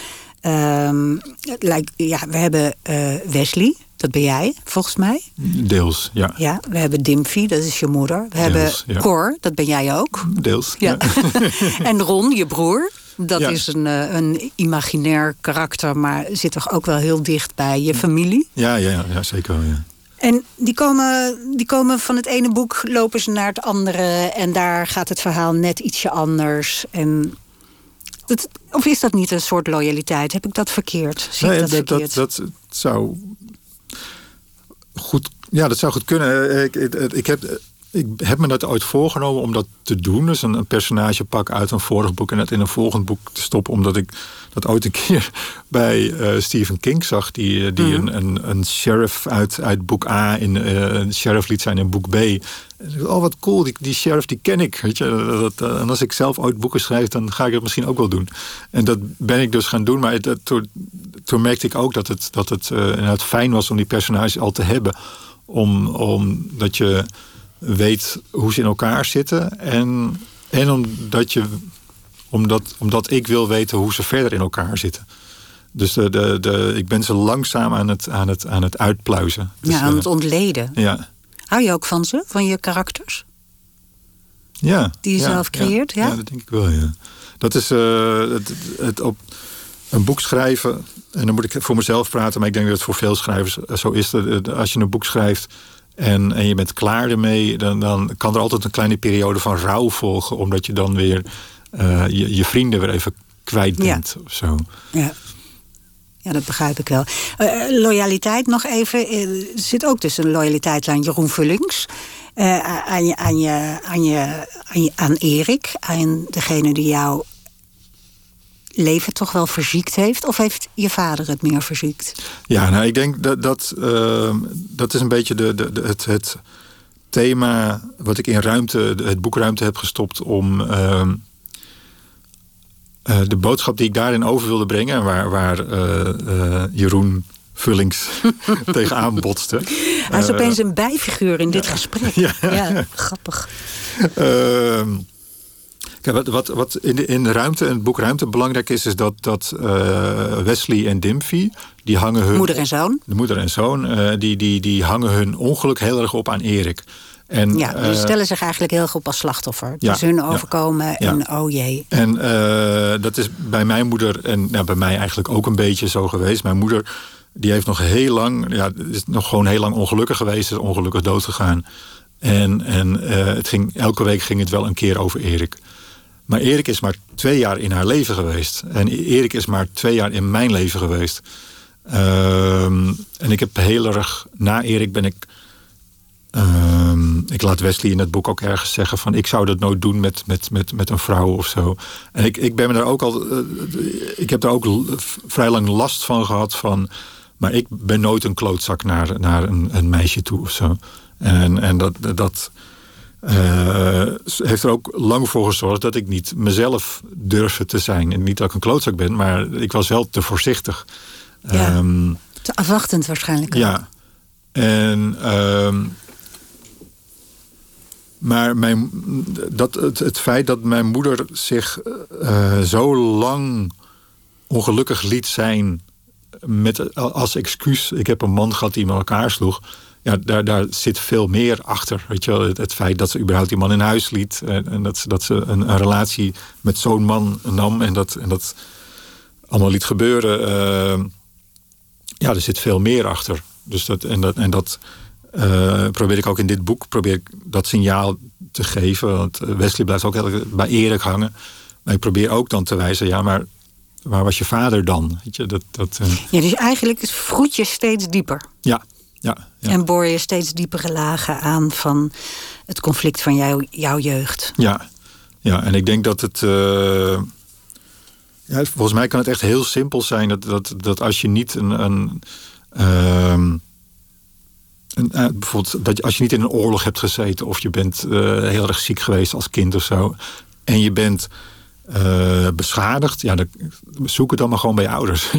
Um, like, ja, we hebben uh, Wesley, dat ben jij, volgens mij. Deels, ja. Ja, we hebben Dimfy, dat is je moeder. We Deels, hebben ja. Cor, dat ben jij ook. Deels, ja. ja. en Ron, je broer. Dat ja. is een, uh, een imaginair karakter, maar zit toch ook wel heel dicht bij je familie? Ja, ja, ja zeker. Ja. En die komen, die komen van het ene boek, lopen ze naar het andere. En daar gaat het verhaal net ietsje anders. En dat, of is dat niet een soort loyaliteit? Heb ik dat verkeerd? Zie nee, dat, dat, verkeerd? dat, dat zou goed. Ja, dat zou goed kunnen. Ik, ik, ik heb ik heb me dat ooit voorgenomen om dat te doen. Dus een, een personage pak uit een vorig boek en het in een volgend boek te stoppen. Omdat ik dat ooit een keer bij uh, Stephen King zag. Die, eh, die Mhm. een, een, een sheriff uit, uit boek A in uh, een sheriff liet zijn in boek B. En ik dacht, oh, wat cool, die, die sheriff die ken ik. Weet je? Dat, en als ik zelf ooit boeken schrijf, dan ga ik dat misschien ook wel doen. En dat ben ik dus gaan doen. Maar dat, toen, toen merkte ik ook dat het, dat het, het fijn was om die personages al te hebben. Om, om dat je weet hoe ze in elkaar zitten. En, en omdat, je, omdat, omdat ik wil weten hoe ze verder in elkaar zitten. Dus de, de, de, ik ben ze langzaam aan het, aan het, aan het uitpluizen. Dus, ja, aan het ontleden. Ja. Hou je ook van ze, van je karakters? Ja. Die je ja, zelf creëert, ja? ja? dat denk ik wel, ja. Dat is uh, het, het op een boek schrijven... en dan moet ik voor mezelf praten... maar ik denk dat het voor veel schrijvers zo is. Als je een boek schrijft en, en je bent klaar ermee, dan, dan kan er altijd een kleine periode van rouw volgen, omdat je dan weer uh, je, je, vrienden weer even kwijt bent. Ja. Of zo. Ja. ja, dat begrijp ik wel. Uh, loyaliteit nog even. Er zit ook dus een loyaliteit aan Jeroen Vullings. Uh, aan, je, aan, je, aan, je, aan Erik, aan degene die jou leven toch wel verziekt heeft? Of heeft je vader het meer verziekt? Ja, nou, ik denk dat dat, uh, dat is een beetje de, de, de, het, het thema wat ik in ruimte, het boekruimte heb gestopt om uh, uh, de boodschap die ik daarin over wilde brengen, waar, waar uh, Jeroen Vullings tegenaan botste. Hij is opeens een bijfiguur in dit gesprek. Ja, ja grappig. Kijk, wat, wat, wat in, de, in de ruimte, in het boek Ruimte belangrijk is, is dat, dat uh, Wesley en Dimphy, die hangen hun. Moeder en zoon. De moeder en zoon, uh, die, die, die hangen hun ongeluk heel erg op aan Erik. En, ja, uh, ze stellen zich eigenlijk heel goed als slachtoffer. Het ja, is hun overkomen ja, en oh jee. En dat is bij mijn moeder en nou, bij mij eigenlijk ook een beetje zo geweest. Mijn moeder die heeft nog heel lang, ja, is nog gewoon heel lang ongelukkig geweest, is ongelukkig dood gegaan. En, en het ging, elke week ging het wel een keer over Erik. Maar Erik is maar twee jaar in haar leven geweest. En Erik is maar twee jaar in mijn leven geweest. Um, en ik heb heel erg... Na Erik ben ik... Um, ik laat Wesley in het boek ook ergens zeggen van... ik zou dat nooit doen met, met, met, met een vrouw of zo. En ik, ik ben me daar ook al... Uh, ik heb daar ook vrij lang last van gehad van... maar ik ben nooit een klootzak naar, naar een, een meisje toe of zo. En, en dat... dat uh, heeft er ook lang voor gezorgd dat ik niet mezelf durfde te zijn. En niet dat ik een klootzak ben, maar ik was wel te voorzichtig. Ja, um, te afwachtend waarschijnlijk. Ja. Ook. En, um, maar mijn, dat, het, het feit dat mijn moeder zich uh, zo lang ongelukkig liet zijn met als excuus. Ik heb een man gehad die me elkaar sloeg ja, daar, daar zit veel meer achter. Weet je wel? Het, het, feit dat ze überhaupt die man in huis liet. En, en dat, ze, dat ze een, een relatie met zo'n man nam. En dat, en dat allemaal liet gebeuren. Uh, ja, er zit veel meer achter. Dus dat, en dat, en dat uh, probeer ik ook in dit boek probeer ik dat signaal te geven. Want Wesley blijft ook heel bij Erik hangen. Maar ik probeer ook dan te wijzen, ja, maar waar was je vader dan? Weet je, dat, dat, uh... Ja, dus eigenlijk vroet je steeds dieper. Ja, ja, ja. En boor je steeds diepere lagen aan van het conflict van jou, jouw jeugd. Ja. ja, en ik denk dat het. Uh, ja, volgens mij kan het echt heel simpel zijn dat, dat, dat als je niet een. een uh, een, uh, bijvoorbeeld dat je, als je niet in een oorlog hebt gezeten of je bent uh, heel erg ziek geweest als kind of zo. En je bent uh, beschadigd, ja, dan, zoek het dan maar gewoon bij je ouders.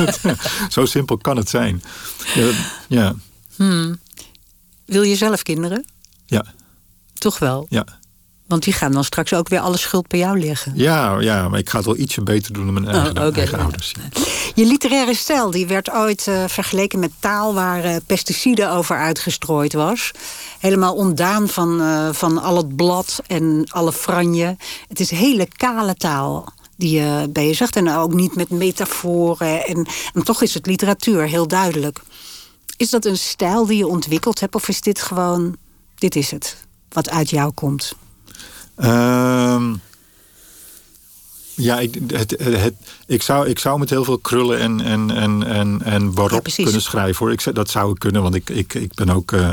Zo simpel kan het zijn. Ja. ja. Hmm. Wil je zelf kinderen? Ja. Toch wel? Ja. Want die gaan dan straks ook weer alle schuld bij jou liggen. Ja, ja maar ik ga het wel ietsje beter doen dan mijn eigen, oh, okay. eigen ouders. Ja. Je literaire stijl die werd ooit uh, vergeleken met taal waar uh, pesticiden over uitgestrooid was. Helemaal ontdaan van, uh, van al het blad en alle franje. Het is hele kale taal die je bezigt. En ook niet met metaforen. En, en toch is het literatuur heel duidelijk. Is dat een stijl die je ontwikkeld hebt, of is dit gewoon, dit is het, wat uit jou komt? Ehm, ja, ik, het, het, ik, zou, ik zou met heel veel krullen en, en, en, en, en barok kunnen schrijven. Hoor. Ik, dat zou ik kunnen, want ik, ik, ik ben ook... Uh,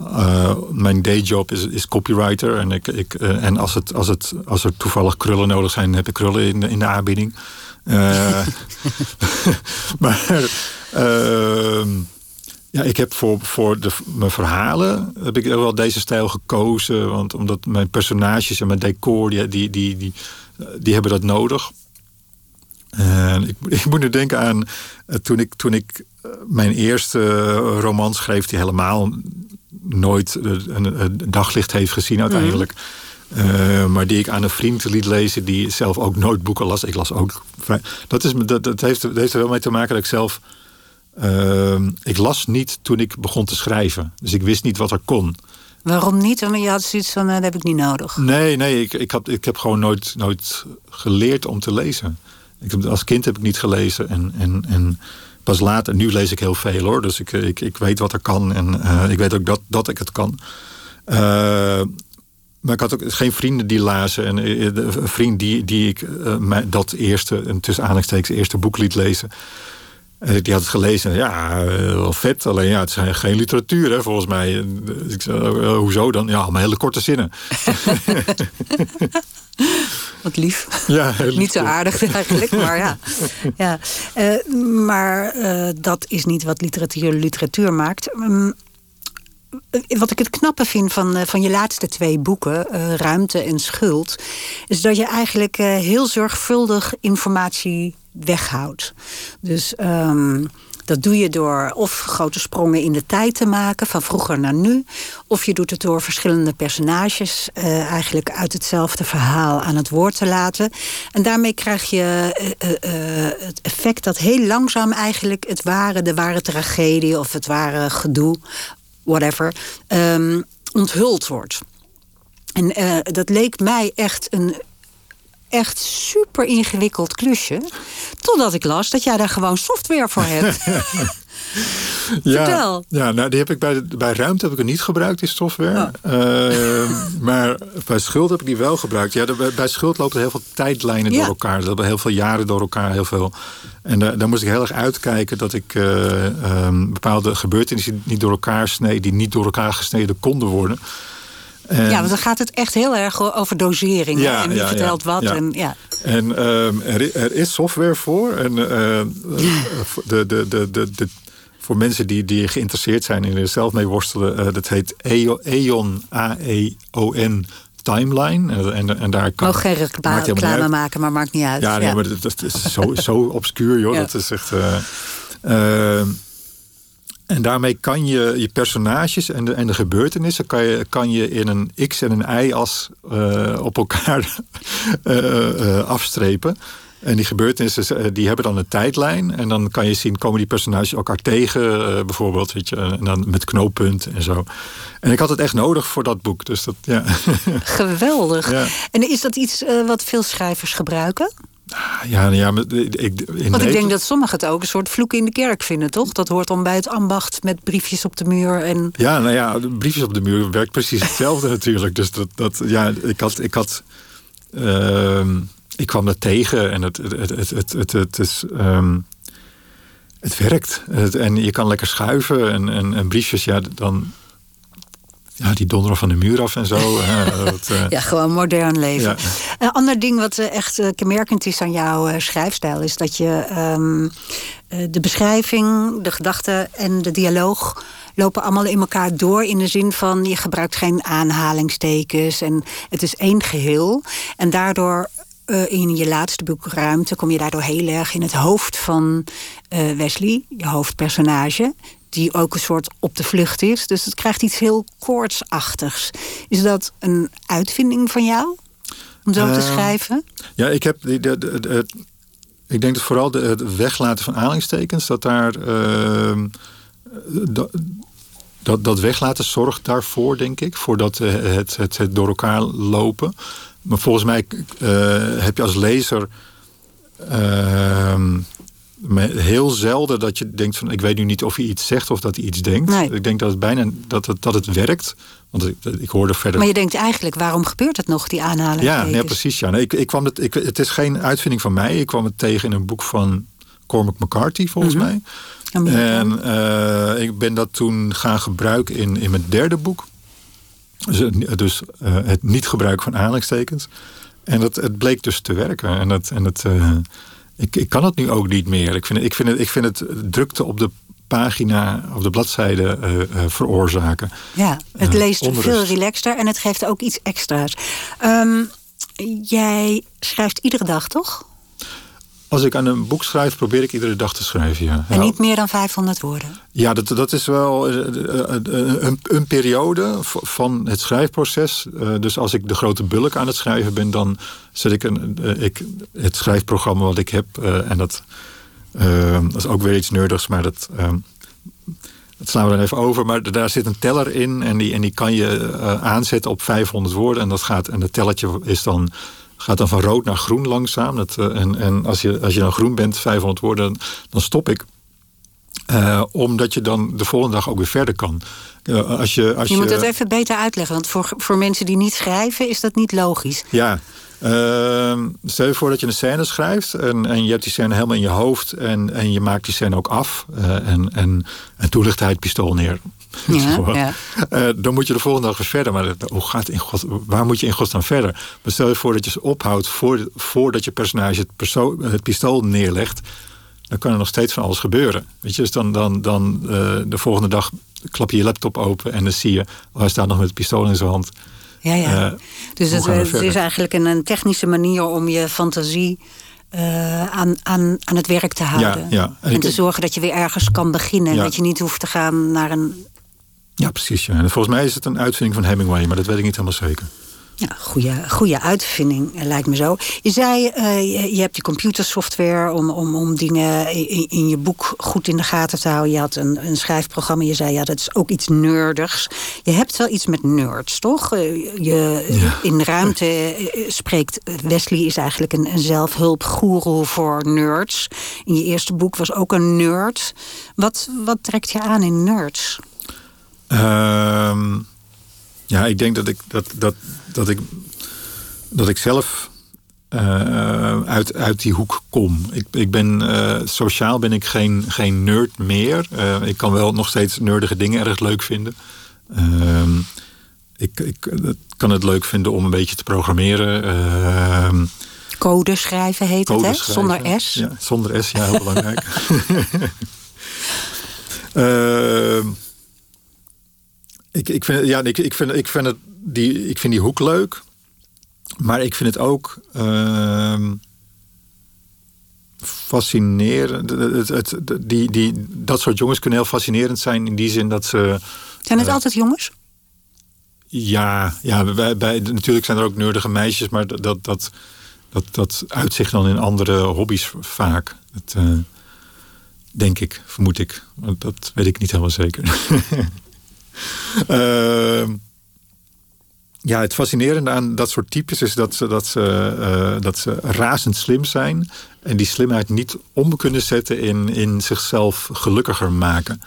uh, mijn dayjob is, is copywriter. En, ik, ik, uh, en als, het, als, het, als er toevallig krullen nodig zijn, heb ik krullen in, in de aanbieding. maar ehm, ja, ik heb voor, voor de, mijn verhalen heb ik wel deze stijl gekozen. Want omdat mijn personages en mijn decor, die, die, die, die, die hebben dat nodig. En ik, ik moet nu denken aan uh, toen ik, toen ik uh, mijn eerste roman schreef, die helemaal nooit een, een daglicht heeft gezien uiteindelijk. Mm. Uh, maar die ik aan een vriend liet lezen die zelf ook nooit boeken las. Ik las ook. Dat, is, dat, dat, heeft, dat heeft er wel mee te maken dat ik zelf Ehm, ik las niet toen ik begon te schrijven. Dus ik wist niet wat er kon. Waarom niet? Want je had zoiets van, uh, dat heb ik niet nodig. Nee, nee ik, ik, had, ik heb gewoon nooit, nooit geleerd om te lezen. Ik heb, als kind heb ik niet gelezen. En, en, en pas later, nu lees ik heel veel hoor. Dus ik, ik, ik weet wat er kan. En uh, ik weet ook dat, dat ik het kan. Uh, maar ik had ook geen vrienden die lazen. En een vriend die, die ik dat eerste, tussen aanhalingstekens, eerste boek liet lezen en die had het gelezen. Ja, eh, wel vet. Alleen ja, het is geen literatuur, hè, volgens mij. Ik zei, uh, hoezo dan? Ja, maar hele korte zinnen. Wat lief. Ja, niet zo aardig eigenlijk, maar ja. ja. Uh, maar dat is niet wat literatuur literatuur maakt. Um, wat ik het knappe vind van, van je laatste twee boeken, Ruimte en Schuld, is dat je eigenlijk heel zorgvuldig informatie weghoudt. Dus um, dat doe je door of grote sprongen in de tijd te maken, van vroeger naar nu. Of je doet het door verschillende personages uh, eigenlijk uit hetzelfde verhaal aan het woord te laten. En daarmee krijg je uh, uh, het effect dat heel langzaam eigenlijk het ware, de ware tragedie of het ware gedoe, whatever, um, onthuld wordt. En dat leek mij echt een echt super ingewikkeld klusje. Totdat ik las dat jij daar gewoon software voor hebt. ja, Vertel. Ja, nou, die heb ik bij, bij ruimte heb ik het niet gebruikt, die software. Oh. Uh, maar bij schuld heb ik die wel gebruikt. Ja, bij, bij schuld lopen heel veel tijdlijnen door elkaar. Dat heel veel jaren door elkaar, heel veel. En daar, daar moest ik heel erg uitkijken dat ik uh, um, bepaalde gebeurtenissen niet door elkaar sneed, die niet door elkaar gesneden konden worden ja, want dan gaat het echt heel erg over dosering. Ja, en wie vertelt wat. En, ja. en um, er, er, is software voor. En uh, de, de, de, de, de, voor mensen die, die geïnteresseerd zijn en er zelf mee worstelen. Uh, dat heet EON, A-E-O-N timeline. En, en daar kan. Mogen geen reclame maken, maar maakt niet uit. Ja, nee, maar dat, dat, is zo, zo obscuur, joh. Dat is echt. Uh, en daarmee kan je je personages en de, en de gebeurtenissen kan je, kan je in een x en een y-as uh, op elkaar uh, afstrepen. En die gebeurtenissen die hebben dan een tijdlijn. En dan kan je zien, komen die personages elkaar tegen, bijvoorbeeld. Weet je, en dan met knooppunt en zo. En ik had het echt nodig voor dat boek. Dus dat, ja. Geweldig. Ja. En is dat iets wat veel schrijvers gebruiken? Ja, ja ik, Want ik denk dat sommigen het ook een soort vloek in de kerk vinden, toch? Dat hoort dan bij het ambacht met briefjes op de muur. En... Ja, nou ja, briefjes op de muur werkt precies hetzelfde natuurlijk. Dus dat, dat, ja, ik had. Ik, had, uh, ik kwam dat tegen en het, het, het, het, het, het is. Um, het werkt. en je kan lekker schuiven en, en, en briefjes, ja, dan ja, die donderen van de muur af en zo. dat, uh... Ja, gewoon modern leven. Een ander ding wat eh, echt kenmerkend is aan jouw schrijfstijl... is dat je um, de beschrijving, de gedachte en de dialoog lopen allemaal in elkaar door in de zin van je gebruikt geen aanhalingstekens en het is één geheel. En daardoor in je laatste boek Ruimte kom je daardoor heel erg in het hoofd van Wesley, je hoofdpersonage die ook een soort op de vlucht is. Dus het krijgt iets heel koortsachtigs. Is dat een uitvinding van jou? Om zo te ehm, schrijven? Ja, ik heb. De, de, de, ik denk dat vooral het weglaten van aanhalingstekens, dat daar. Uh, dat, dat weglaten zorgt daarvoor, denk ik. Voordat het, het, het door elkaar lopen. Maar volgens mij uh, heb je als lezer. Heel zelden dat je denkt van ik weet nu niet of hij iets zegt of dat hij iets denkt. Nee. Ik denk dat het bijna dat het, dat het werkt. Want ik, ik hoorde verder. Maar je denkt eigenlijk, waarom gebeurt het nog, die aanhaling? Ja, nee, precies. Ja. Nee, ik, ik kwam het, ik, het is geen uitvinding van mij. Ik kwam het tegen in een boek van Cormac McCarthy, volgens Mhm. mij. En eh, ik ben dat toen gaan gebruiken in, in mijn derde boek. Dus, het- dus eh, het niet gebruiken van aanhalingstekens. En dat, het bleek dus te werken. En, dat, en het, ik, ik kan het nu ook niet meer. Ik vind, het- ik vind, het, ik vind het drukte op de pagina of de bladzijde eh, eh, veroorzaken. Ja, het Eh, leest veel relaxter en het geeft ook iets extra's. Ehm, jij schrijft iedere dag, toch? Als ik aan een boek schrijf, probeer ik iedere dag te schrijven. Ja, En niet meer dan 500 woorden. Ja, dat, dat is wel eh, eh, eh, een, een periode van het schrijfproces. Dus als ik de grote bulk aan het schrijven ben, dan zet ik, een, ik het schrijfprogramma wat ik heb. En dat, eh, dat is ook weer iets nerdigs, maar dat, eh, dat slaan we dan even over. Maar daar zit een teller in en die, en die kan je aanzetten op 500 woorden. En, dat gaat, en dat telletje is dan, gaat dan van rood naar groen langzaam. Dat, eh, en en als, je, als je dan groen bent, 500 woorden, dan stop ik. Eh, omdat je dan de volgende dag ook weer verder kan. Eh, als je, als Je moet dat even beter uitleggen, want voor, voor mensen die niet schrijven is dat niet logisch. Ja. Ehm, stel je voor dat je een scène schrijft en, en je hebt die scène helemaal in je hoofd en, en je maakt die scène ook af. en, en, en toen ligt hij het pistool neer. Ja. Eh, dan moet je de volgende dag weer verder. Maar hoe gaat in God, waar moet je in godsnaam verder? Maar stel je voor dat je ze ophoudt voor, voordat je personage het, perso- het pistool neerlegt. Dan kan er nog steeds van alles gebeuren. Weet je, dus dan, dan, dan eh, de volgende dag klap je je laptop open en dan zie je, oh, hij staat nog met het pistool in zijn hand. Ja, ja. Eh, dus het, is eigenlijk een, een technische manier om je fantasie aan, aan, aan het werk te houden. ja. En En, ik- te zorgen dat je weer ergens kan beginnen. Ja. Dat je niet hoeft te gaan naar een Ja, precies. Ja. En volgens mij is het een uitvinding van Hemingway, maar dat weet ik niet helemaal zeker. Ja, goede, goede uitvinding, eh, lijkt me zo. Je zei, eh, je, je hebt die computersoftware om, om, om dingen in, in je boek goed in de gaten te houden. Je had een, een schrijfprogramma, je zei, ja, dat is ook iets nerdigs. Je hebt wel iets met nerds, toch? Eh, Je, Ja. In ruimte spreekt Wesley is eigenlijk een, een zelfhulpgoeroe voor nerds. In je eerste boek was ook een nerd. Wat, wat trekt je aan in nerds? Ehm, ja, ik denk dat ik, dat, dat, dat ik, dat ik zelf eh, uit, uit die hoek kom. Ik, ik ben, eh, sociaal ben ik geen, geen nerd meer. Eh, ik kan wel nog steeds nerdige dingen erg leuk vinden. Ehm, ik, ik kan het leuk vinden om een beetje te programmeren. Ehm, Code schrijven heet code het, hè? Zonder S. Ja, zonder S, ja, heel belangrijk. Ik, ik, vind, ja, ik, ik, vind, ik, vind het, die, ik vind die hoek leuk. Maar ik vind het ook ehm, fascinerend. Het, het, het- die, die, dat soort jongens kunnen heel fascinerend zijn in die zin dat ze. Zijn het Eh, altijd jongens? Ja, ja bij, natuurlijk zijn er ook nerdige meisjes, maar dat, dat, dat, dat, dat uit zich dan in andere hobby's vaak. Dat, eh, denk ik, vermoed ik. Want Dat weet ik niet helemaal zeker. Ehm, ja, het fascinerende aan dat soort types is dat ze, dat, ze, eh, dat ze razend slim zijn. En die slimheid niet om kunnen zetten in, in zichzelf gelukkiger maken.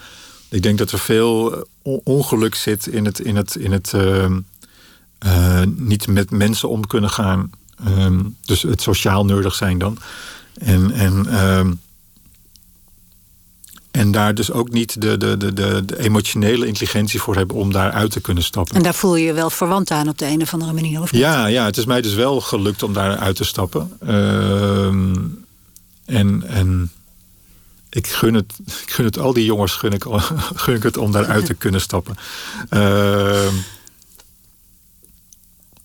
Ik denk dat er veel on- ongeluk zit in het, in het, in het ehm, eh, niet met mensen om kunnen gaan. Ehm, dus het sociaal nerdig zijn dan. En, en, en daar dus ook niet de, de, de, de, emotionele intelligentie voor hebben om daaruit te kunnen stappen. En daar voel je je wel verwant aan op de een of andere manier, of niet? Ja, ja, het is mij dus wel gelukt om daar uit te stappen. Ehm, en, en ik gun het, ik gun het al die jongens gun ik, gun ik het om daaruit te kunnen stappen. Ehm,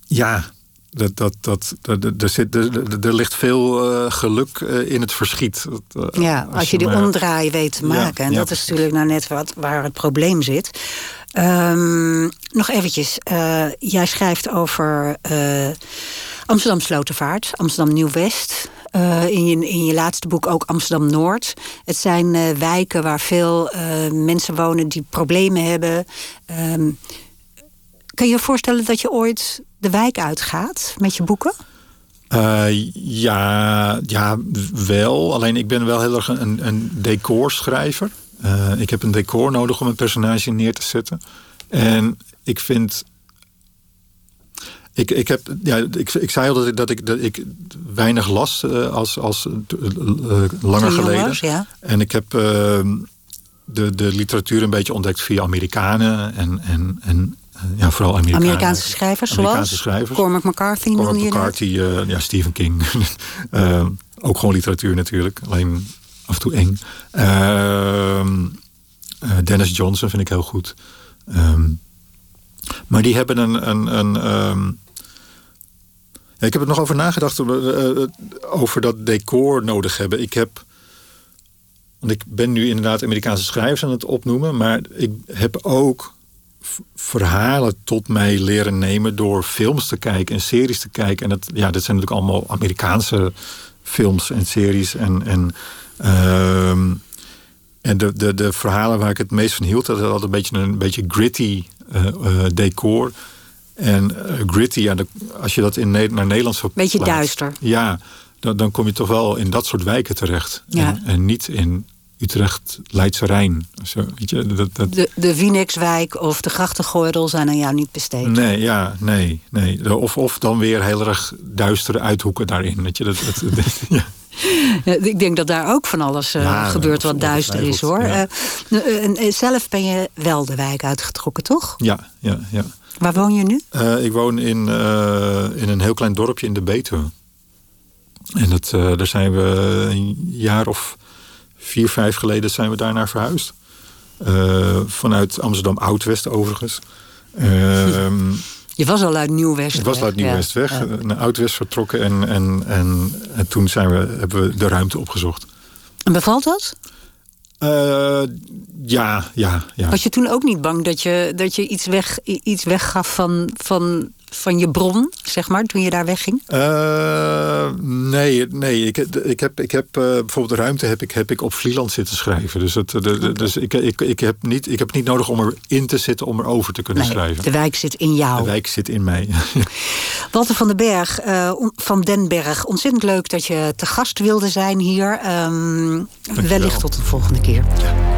ja, dat, dat, dat, er, zit, er, ligt veel eh, geluk eh, in het verschiet. Eh, Ja, als je die maar- omdraai weet te Ja, maken. en ja, dat is natuurlijk nou net wat, waar het probleem zit. Ehm, nog eventjes. jij schrijft over Amsterdam Slotervaart, Amsterdam Nieuw-West. In, je, in je laatste boek ook Amsterdam Noord. Het zijn wijken waar veel mensen wonen die problemen hebben. Ehm, kan je je voorstellen dat je ooit de wijk uitgaat met je boeken? Uh, ja, ja, wel. Alleen ik ben wel heel erg een, een decorschrijver. Uh, ik heb een decor nodig om een personage neer te zetten. En ik vind ik, ik, heb, ja, ik, ik zei al dat ik, dat ik, dat ik weinig las uh, als, als uh, langer geleden. Ja. En ik heb uh, de, de literatuur een beetje ontdekt via Amerikanen en, en, en ja, vooral Amerikanen. Amerikaanse schrijvers Amerikaanse zoals? schrijvers. Cormac McCarthy Cormac McCarthy, ja, Stephen King. ook gewoon literatuur natuurlijk, alleen af en toe eng. Ehm, Dennis Johnson vind ik heel goed. Um, maar die hebben een, een, een um, ja, ik heb er nog over nagedacht over dat decor nodig hebben. Ik heb. Want ik ben nu inderdaad Amerikaanse schrijvers aan het opnoemen. Maar ik heb ook verhalen tot mij leren nemen door films te kijken en series te kijken. En dat, ja, dat zijn natuurlijk allemaal Amerikaanse films en series. En, en, uh, en de, de, de verhalen waar ik het meest van hield, dat had een beetje een beetje gritty uh, uh, decor. En uh, gritty, ja, als je dat in, naar Nederlands verplaatst... Beetje duister. Ja, dan, dan kom je toch wel in dat soort wijken terecht. Ja. En, en, niet in Utrecht, Leidse Rijn. Zo, weet je, dat, dat... De, de Vinex-wijk of de grachtengordel zijn aan jou niet besteed. Nee, ja, nee. nee. Of, of dan weer heel erg duistere uithoeken daarin. Weet je, dat, dat, ja. Ja, ik denk dat daar ook van alles uh, ja, gebeurt wat duister is hoor. Uh, zelf ben je wel de wijk uitgetrokken, toch? Ja, ja, ja. Waar woon je nu? Ik woon in, in een heel klein dorpje in de Betuwe. En dat, daar zijn we een jaar of vier, vijf geleden zijn we daarnaar verhuisd. vanuit Amsterdam Oud-West overigens. Ehm, je was al uit Nieuw-West Ik was al uit Nieuw-West weg, ja. naar Oud-West vertrokken. En, en, en, en, toen zijn we, hebben we de ruimte opgezocht. En bevalt dat? Uh, ja, ja, ja. Was je toen ook niet bang dat je, dat je iets, weg, iets weggaf van, van, van je bron, zeg maar, toen je daar wegging? Uh, nee, nee. Ik, ik heb, ik heb uh, bijvoorbeeld de ruimte heb ik, heb ik op Vlieland zitten schrijven. Dus, het, de, de, dus ik, ik, ik, heb niet, ik heb niet nodig om erin te zitten om erover te kunnen nee, schrijven. De wijk zit in jou. De wijk zit in mij. Walter van den Berg, uh, van den Berg, ontzettend leuk dat je te gast wilde zijn hier. Um, wellicht tot een volgende keer. Ja.